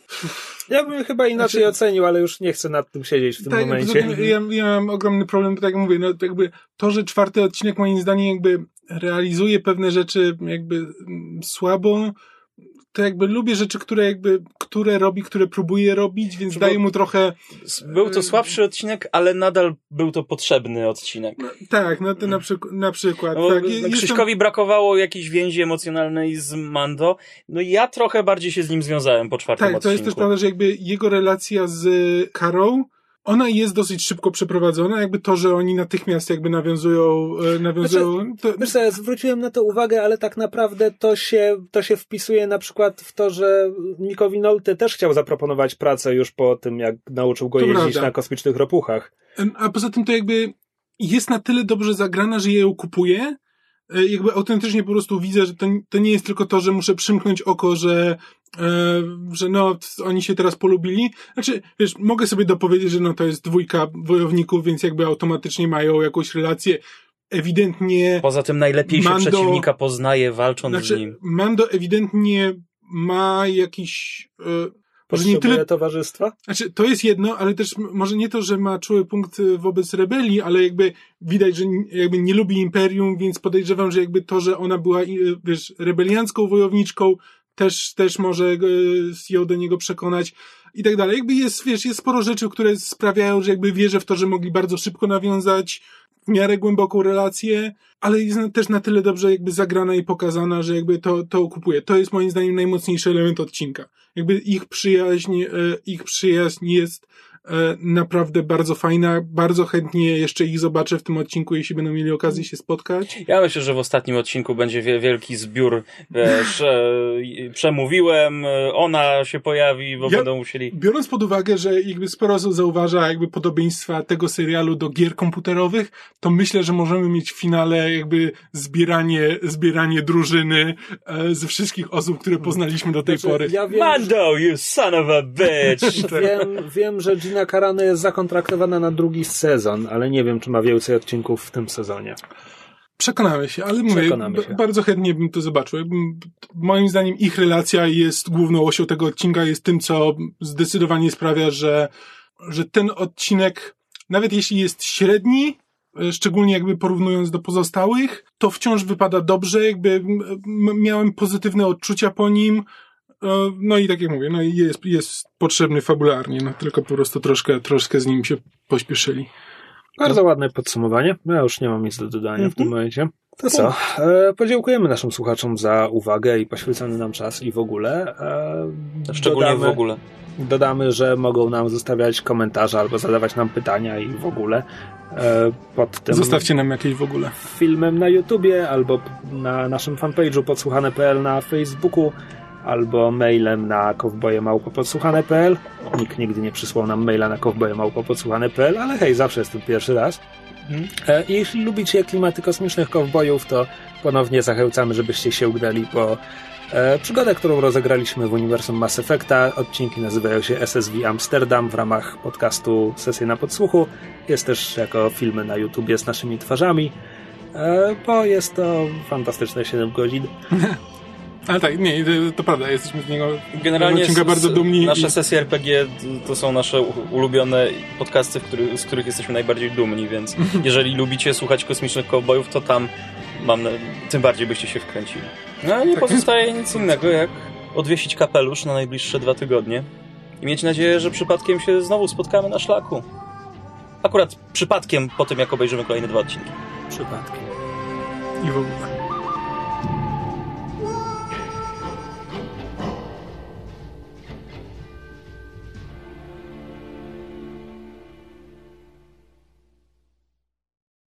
A: Ja bym chyba inaczej znaczy, ocenił, ale już nie chcę nad tym siedzieć w tym tak, momencie.
B: Ja, ja mam ogromny problem, tak jak mówię, no jakby to, że czwarty odcinek moim zdaniem jakby realizuje pewne rzeczy jakby mm, słabo, to jakby lubię rzeczy, które jakby, które robi, które próbuje robić, więc daje mu trochę...
C: Był to słabszy odcinek, ale nadal był to potrzebny odcinek.
B: No, tak, no to na, przyk na przykład.
C: No,
B: tak.
C: No, Krzyśkowi brakowało jakiejś więzi emocjonalnej z Mando, no ja trochę bardziej się z nim związałem po czwartym
B: tak,
C: odcinku. Tak,
B: to jest też prawda, że jakby jego relacja z Karą ona jest dosyć szybko przeprowadzona, jakby to, że oni natychmiast jakby nawiązują, e, nawiązują...
A: Znaczy, to... Wiesz ja zwróciłem na to uwagę, ale tak naprawdę to się, to się wpisuje na przykład w to, że Mikowi Nolte też chciał zaproponować pracę już po tym, jak nauczył go to jeździć prawda. na kosmicznych ropuchach.
B: A poza tym to jakby jest na tyle dobrze zagrana, że je ją kupuje, jakby autentycznie po prostu widzę, że to, to nie jest tylko to, że muszę przymknąć oko, że, e, że no, oni się teraz polubili. Znaczy, wiesz, mogę sobie dopowiedzieć, że no, to jest dwójka wojowników, więc jakby automatycznie mają jakąś relację. Ewidentnie.
C: Poza tym najlepiej Mando, się przeciwnika poznaje, walcząc znaczy, z nim.
B: Mando ewidentnie ma jakiś, e,
A: może nie tyle towarzystwa?
B: Znaczy, to jest jedno, ale też może nie to, że ma czuły punkt wobec rebelii, ale jakby widać, że jakby nie lubi imperium, więc podejrzewam, że jakby to, że ona była, wiesz, rebeliancką wojowniczką, też, też może ją do niego przekonać i tak dalej. Jakby jest, wiesz, jest sporo rzeczy, które sprawiają, że jakby wierzę w to, że mogli bardzo szybko nawiązać w miarę głęboką relację, ale jest też na tyle dobrze jakby zagrana i pokazana, że jakby to, to okupuje. To jest moim zdaniem najmocniejszy element odcinka. Jakby ich przyjaźń, e, ich przyjaźń jest naprawdę bardzo fajna. Bardzo chętnie jeszcze ich zobaczę w tym odcinku, jeśli będą mieli okazję się spotkać.
C: Ja myślę, że w ostatnim odcinku będzie wielki zbiór. Wiesz, e, przemówiłem, e, ona się pojawi, bo ja, będą musieli.
B: Biorąc pod uwagę, że jakby sporo osób zauważa jakby podobieństwa tego serialu do gier komputerowych, to myślę, że możemy mieć w finale jakby zbieranie, zbieranie drużyny ze wszystkich osób, które poznaliśmy do tej znaczy, pory.
C: Ja wiem, Mando, you son of a bitch!
A: wiem, wiem, że Gina Carano jest zakontraktowana na drugi sezon, ale nie wiem, czy ma więcej odcinków w tym sezonie.
B: Przekonamy się, ale mówię, się. bardzo chętnie bym to zobaczył. Moim zdaniem ich relacja jest główną osią tego odcinka, jest tym, co zdecydowanie sprawia, że, że ten odcinek, nawet jeśli jest średni, szczególnie jakby porównując do pozostałych, to wciąż wypada dobrze, jakby miałem pozytywne odczucia po nim, E, no i tak jak mówię, no jest, jest potrzebny fabularnie, no tylko po prostu troszkę, troszkę z nim się pośpieszyli.
A: Bardzo no. ładne podsumowanie. Ja już nie mam nic do dodania w tym mhm. momencie. To co? E, podziękujemy naszym słuchaczom za uwagę i poświęcony nam czas i w ogóle.
C: E, Szczególnie dodamy, w ogóle.
A: Dodamy, że mogą nam zostawiać komentarze albo zadawać nam pytania i w ogóle e, pod tym.
B: Zostawcie nam jakieś w ogóle.
A: Filmem na YouTubie albo na naszym fanpage'u podsłuchane.pl na Facebooku albo mailem na kowbojemałpopodsłuchane.pl. Nikt nigdy nie przysłał nam maila na kowbojemałpopodsłuchane.pl, ale hej, zawsze jest ten pierwszy raz. Mhm. E, I jeśli lubicie klimaty kosmicznych kowbojów, to ponownie zachęcamy, żebyście się udali po e, przygodę, którą rozegraliśmy w uniwersum Mass Effecta. Odcinki nazywają się SSV Amsterdam w ramach podcastu Sesje na Podsłuchu. Jest też jako filmy na YouTubie z naszymi twarzami, e, bo jest to fantastyczne 7 godzin.
B: Ale tak, nie, to, prawda, jesteśmy z niego Generalnie z, bardzo dumni.
C: Nasze i... sesje RPG to są nasze ulubione podcasty, który, z których jesteśmy najbardziej dumni, więc jeżeli lubicie słuchać kosmicznych cowboyów, to tam mam, tym bardziej byście się wkręcili. No nie tak pozostaje jest. nic innego, jak odwiesić kapelusz na najbliższe dwa tygodnie i mieć nadzieję, że przypadkiem się znowu spotkamy na szlaku. Akurat przypadkiem po tym, jak obejrzymy kolejne dwa odcinki.
A: Przypadkiem.
B: I w ogóle.